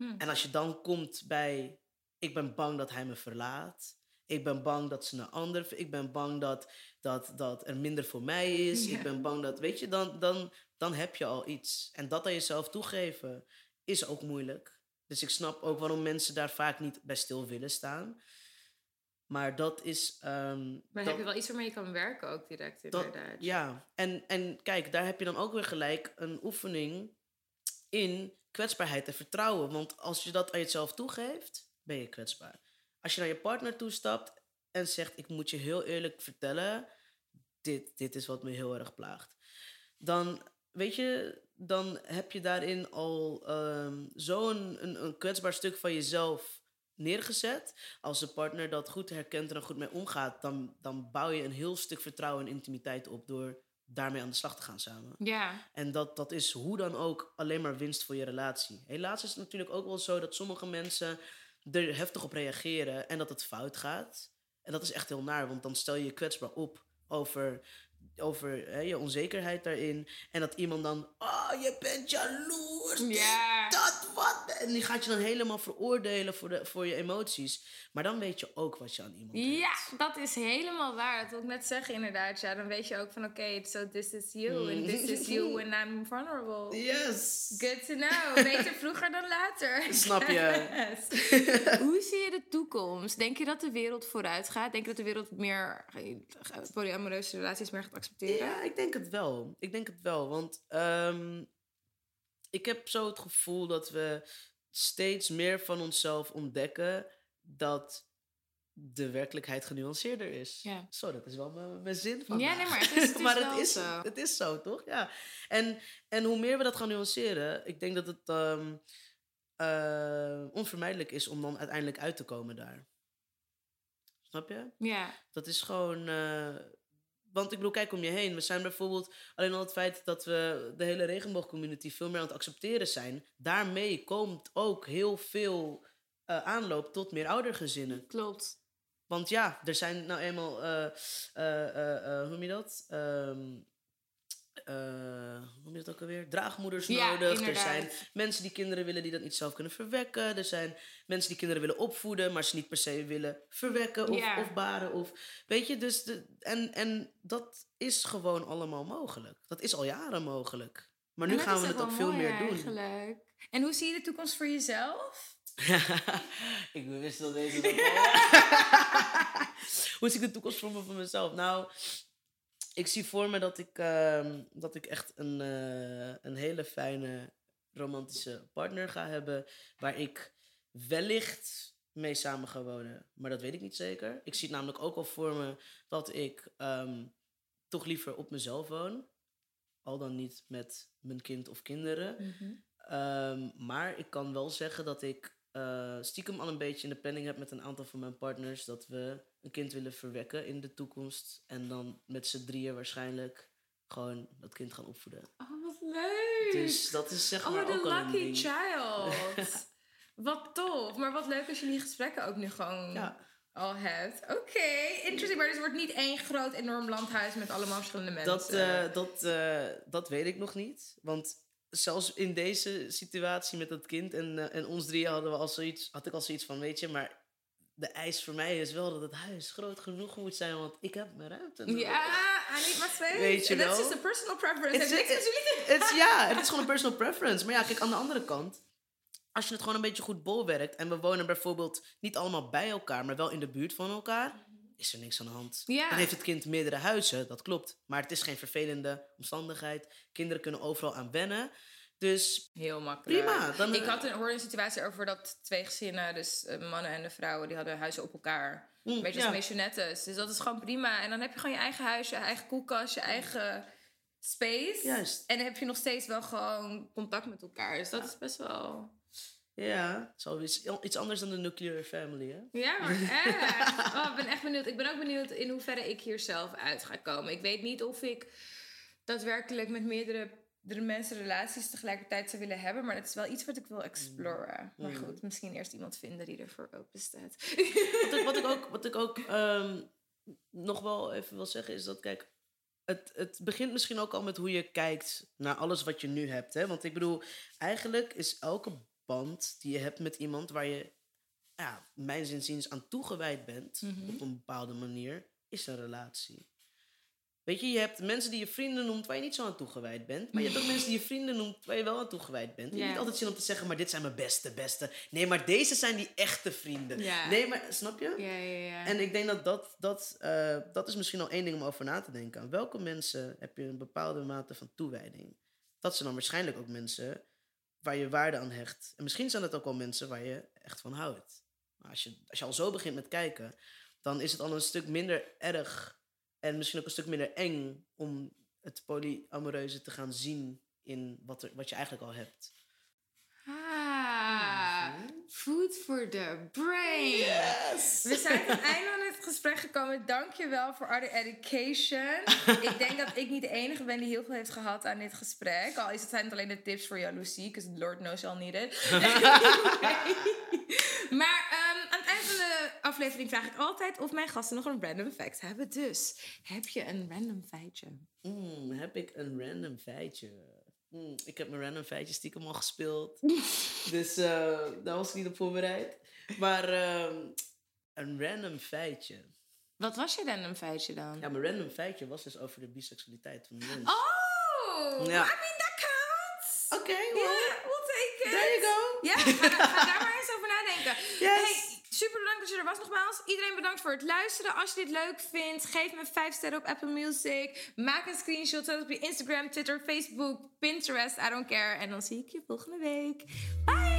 [SPEAKER 1] Hm.
[SPEAKER 2] En als je dan komt bij, ik ben bang dat hij me verlaat. Ik ben bang dat ze een ander, ik ben bang dat, dat, dat er minder voor mij is. (laughs)
[SPEAKER 1] Ja.
[SPEAKER 2] Ik ben bang dat, weet je, dan, dan, dan heb je al iets. En dat aan jezelf toegeven is ook moeilijk. Dus ik snap ook waarom mensen daar vaak niet bij stil willen staan. Maar dat is. ehm,
[SPEAKER 1] Maar heb je wel iets waarmee je kan werken ook direct
[SPEAKER 2] dat,
[SPEAKER 1] inderdaad.
[SPEAKER 2] ja, en, en kijk, daar heb je dan ook weer gelijk een oefening in kwetsbaarheid en vertrouwen. Want als je dat aan jezelf toegeeft, ben je kwetsbaar. Als je naar je partner toestapt en zegt: Ik moet je heel eerlijk vertellen, dit, dit is wat me heel erg plaagt. Dan, weet je, dan heb je daarin al ehm, zo'n een, een kwetsbaar stuk van jezelf neergezet. Als de partner dat goed herkent en er goed mee omgaat, dan, dan bouw je een heel stuk vertrouwen en intimiteit op door daarmee aan de slag te gaan samen.
[SPEAKER 1] Ja.
[SPEAKER 2] En dat, dat is hoe dan ook alleen maar winst voor je relatie. Helaas is het natuurlijk ook wel zo dat sommige mensen er heftig op reageren en dat het fout gaat. En dat is echt heel naar, want dan stel je je kwetsbaar op over, over hè, je onzekerheid daarin. En dat iemand dan, oh, je bent jaloers. Dat, wat. En die gaat je dan helemaal veroordelen voor, de, voor je emoties. Maar dan weet je ook wat je aan iemand hebt.
[SPEAKER 1] Ja, dat is helemaal waar. Dat wil ik net zeggen inderdaad. Ja, dan weet je ook van oké, so this is you. And this is you when I'm vulnerable.
[SPEAKER 2] Yes.
[SPEAKER 1] Good to know. (laughs) Beter vroeger dan later.
[SPEAKER 2] Snap je?
[SPEAKER 1] Yes. (laughs) Hoe zie je de toekomst? Denk je dat de wereld vooruit gaat? Denk je dat de wereld meer eh, polyamoreuze relaties meer gaat accepteren?
[SPEAKER 2] Ja, ik denk het wel. Ik denk het wel. Want ehm, ik heb zo het gevoel dat we steeds meer van onszelf ontdekken dat de werkelijkheid genuanceerder is.
[SPEAKER 1] Ja.
[SPEAKER 2] Zo, dat is wel mijn, mijn zin van.
[SPEAKER 1] Ja, nee, maar het is- het (laughs) is
[SPEAKER 2] maar
[SPEAKER 1] wel
[SPEAKER 2] het is,
[SPEAKER 1] zo.
[SPEAKER 2] het is zo, toch? Ja. En, en hoe meer we dat gaan nuanceren, ik denk dat het ehm, eh, onvermijdelijk is om dan uiteindelijk uit te komen daar. Snap je?
[SPEAKER 1] Ja.
[SPEAKER 2] Dat is gewoon. eh, want ik bedoel, kijk om je heen. We zijn bijvoorbeeld alleen al het feit dat we de hele regenboogcommunity veel meer aan het accepteren zijn. Daarmee komt ook heel veel eh, aanloop tot meer oudergezinnen.
[SPEAKER 1] Klopt.
[SPEAKER 2] Want ja, er zijn nou eenmaal, eh, eh, hoe noem je dat? Ehm, eh, hoe noem je dat ook alweer? Draagmoeders
[SPEAKER 1] Ja,
[SPEAKER 2] nodig. Er zijn mensen die kinderen willen die dat niet zelf kunnen verwekken. Er zijn mensen die kinderen willen opvoeden, maar ze niet per se willen verwekken of,
[SPEAKER 1] Ja.
[SPEAKER 2] of baren. Of, weet je, dus de, en, en dat is gewoon allemaal mogelijk. Dat is al jaren mogelijk. Maar nu gaan we het ook veel meer doen.
[SPEAKER 1] Eigenlijk. En hoe zie je de toekomst voor jezelf? (laughs)
[SPEAKER 2] ik wist dat deze (laughs) (laughs) Hoe zie ik de toekomst voor me van mezelf? Nou, Ik zie voor me dat ik, ehm, dat ik echt een, eh, een hele fijne romantische partner ga hebben. Waar ik wellicht mee samen ga wonen. Maar dat weet ik niet zeker. Ik zie het namelijk ook al voor me dat ik ehm, toch liever op mezelf woon. Al dan niet met mijn kind of kinderen.
[SPEAKER 1] Mhm.
[SPEAKER 2] Ehm, maar ik kan wel zeggen dat ik eh, stiekem al een beetje in de planning heb met een aantal van mijn partners. Dat we een kind willen verwekken in de toekomst. En dan met z'n drieën waarschijnlijk gewoon dat kind gaan opvoeden.
[SPEAKER 1] Oh, wat leuk!
[SPEAKER 2] Dus dat is zeg maar
[SPEAKER 1] oh,
[SPEAKER 2] ook al een
[SPEAKER 1] lucky child. (laughs) wat tof. Maar wat leuk als je die gesprekken ook nu gewoon
[SPEAKER 2] Ja.
[SPEAKER 1] al hebt. Oké, interesting. Maar dus het wordt niet één groot enorm landhuis met allemaal verschillende mensen.
[SPEAKER 2] Dat, eh, dat, eh, dat weet ik nog niet. Want zelfs in deze situatie met dat kind en, eh, en ons drieën hadden we al zoiets, had ik al zoiets van, weet je, maar de eis voor mij is wel dat het huis groot genoeg moet zijn, want ik heb mijn ruimte. nodig.
[SPEAKER 1] Ja, my space.
[SPEAKER 2] Weet je wel?
[SPEAKER 1] personal preference.
[SPEAKER 2] Het
[SPEAKER 1] Het
[SPEAKER 2] is-
[SPEAKER 1] niks met jullie te
[SPEAKER 2] Het is, ja, het is gewoon een personal preference. Maar ja, kijk, aan de andere kant, als je het gewoon een beetje goed bolwerkt en we wonen bijvoorbeeld niet allemaal bij elkaar, maar wel in de buurt van elkaar, is er niks aan de hand.
[SPEAKER 1] Ja.
[SPEAKER 2] Dan heeft het kind meerdere huizen, dat klopt. Maar het is geen vervelende omstandigheid. Kinderen kunnen overal aan wennen. Dus
[SPEAKER 1] Heel makkelijk.
[SPEAKER 2] Prima, dan,
[SPEAKER 1] ik
[SPEAKER 2] eh,
[SPEAKER 1] had een, hoorde een situatie over dat twee gezinnen, dus eh, mannen en de vrouwen, die hadden huizen op elkaar.
[SPEAKER 2] mm,
[SPEAKER 1] Een beetje
[SPEAKER 2] ja.
[SPEAKER 1] als missionettes. Dus dat is gewoon prima. En dan heb je gewoon je eigen huis, je eigen koelkast, je eigen space.
[SPEAKER 2] Juist.
[SPEAKER 1] En dan heb je nog steeds wel gewoon contact met elkaar. Dus dat is best wel...
[SPEAKER 2] Ja, is iets anders dan de nuclear family, hè?
[SPEAKER 1] Ja, maar (laughs) echt. Oh, ik ben echt benieuwd. Ik ben ook benieuwd in hoeverre ik hier zelf uit ga komen. Ik weet niet of ik daadwerkelijk met meerdere meerdere mensen relaties tegelijkertijd zou willen hebben. Maar dat is wel iets wat ik wil exploren. Maar
[SPEAKER 2] Mm.
[SPEAKER 1] goed, misschien eerst iemand vinden die ervoor open staat.
[SPEAKER 2] Wat ik, wat ik ook, wat ik ook (laughs) ehm, nog wel even wil zeggen is dat, kijk, het, het begint misschien ook al met hoe je kijkt naar alles wat je nu hebt. Hè? Want ik bedoel, eigenlijk is elke band die je hebt met iemand waar je, ja, mijn zinziens aan toegewijd bent,
[SPEAKER 1] Mhm.
[SPEAKER 2] op een bepaalde manier, is een relatie. Weet je, je hebt mensen die je vrienden noemt waar je niet zo aan toegewijd bent. Maar je hebt ook mensen die je vrienden noemt waar je wel aan toegewijd bent. Je niet altijd zin om te zeggen, maar dit zijn mijn beste, beste. Nee, maar deze zijn die echte vrienden.
[SPEAKER 1] Ja.
[SPEAKER 2] Nee, maar snap je?
[SPEAKER 1] Ja, ja, ja.
[SPEAKER 2] En ik denk dat dat, dat, eh, dat is misschien al één ding om over na te denken. Aan welke mensen heb je een bepaalde mate van toewijding? Dat zijn dan waarschijnlijk ook mensen waar je waarde aan hecht. En misschien zijn het ook wel mensen waar je echt van houdt. Maar als je, als je al zo begint met kijken, dan is het al een stuk minder erg en misschien ook een stuk minder eng om het polyamoreuze te gaan zien in wat, er, wat je eigenlijk al hebt.
[SPEAKER 1] Ah, food for the brain.
[SPEAKER 2] Yes!
[SPEAKER 1] We zijn het einde het gesprek gekomen. Dank je wel voor the education. (laughs) ik denk dat ik niet de enige ben die heel veel heeft gehad aan dit gesprek. Al is het zijn het alleen de tips voor jaloezie. Because Lord knows I'll need it. (laughs) (laughs) maar ehm, aan het eind van de aflevering vraag ik altijd of mijn gasten nog een random fact hebben. Dus, heb je een random feitje?
[SPEAKER 2] Hmm, heb ik een random feitje? Hmm, ik heb mijn random feitje stiekem al gespeeld. dus eh, daar was ik niet op voorbereid. Maar ehm, een random feitje.
[SPEAKER 1] Wat was je random feitje dan?
[SPEAKER 2] Ja, mijn random feitje was dus over de biseksualiteit van de mens.
[SPEAKER 1] Oh!
[SPEAKER 2] Ja.
[SPEAKER 1] I mean, that counts!
[SPEAKER 2] Oké,
[SPEAKER 1] Ja,
[SPEAKER 2] well,
[SPEAKER 1] we'll take it.
[SPEAKER 2] there you go.
[SPEAKER 1] Ja, ga, daar- ga daar maar eens over nadenken. (laughs)
[SPEAKER 2] Yes.
[SPEAKER 1] Hey, super bedankt dat je er was nogmaals. Iedereen bedankt voor het luisteren. Als je dit leuk vindt, geef me 5 sterren op Apple Music. Maak een screenshot op je Instagram, Twitter, Facebook, Pinterest. I don't care. En dan zie ik je volgende week. Bye!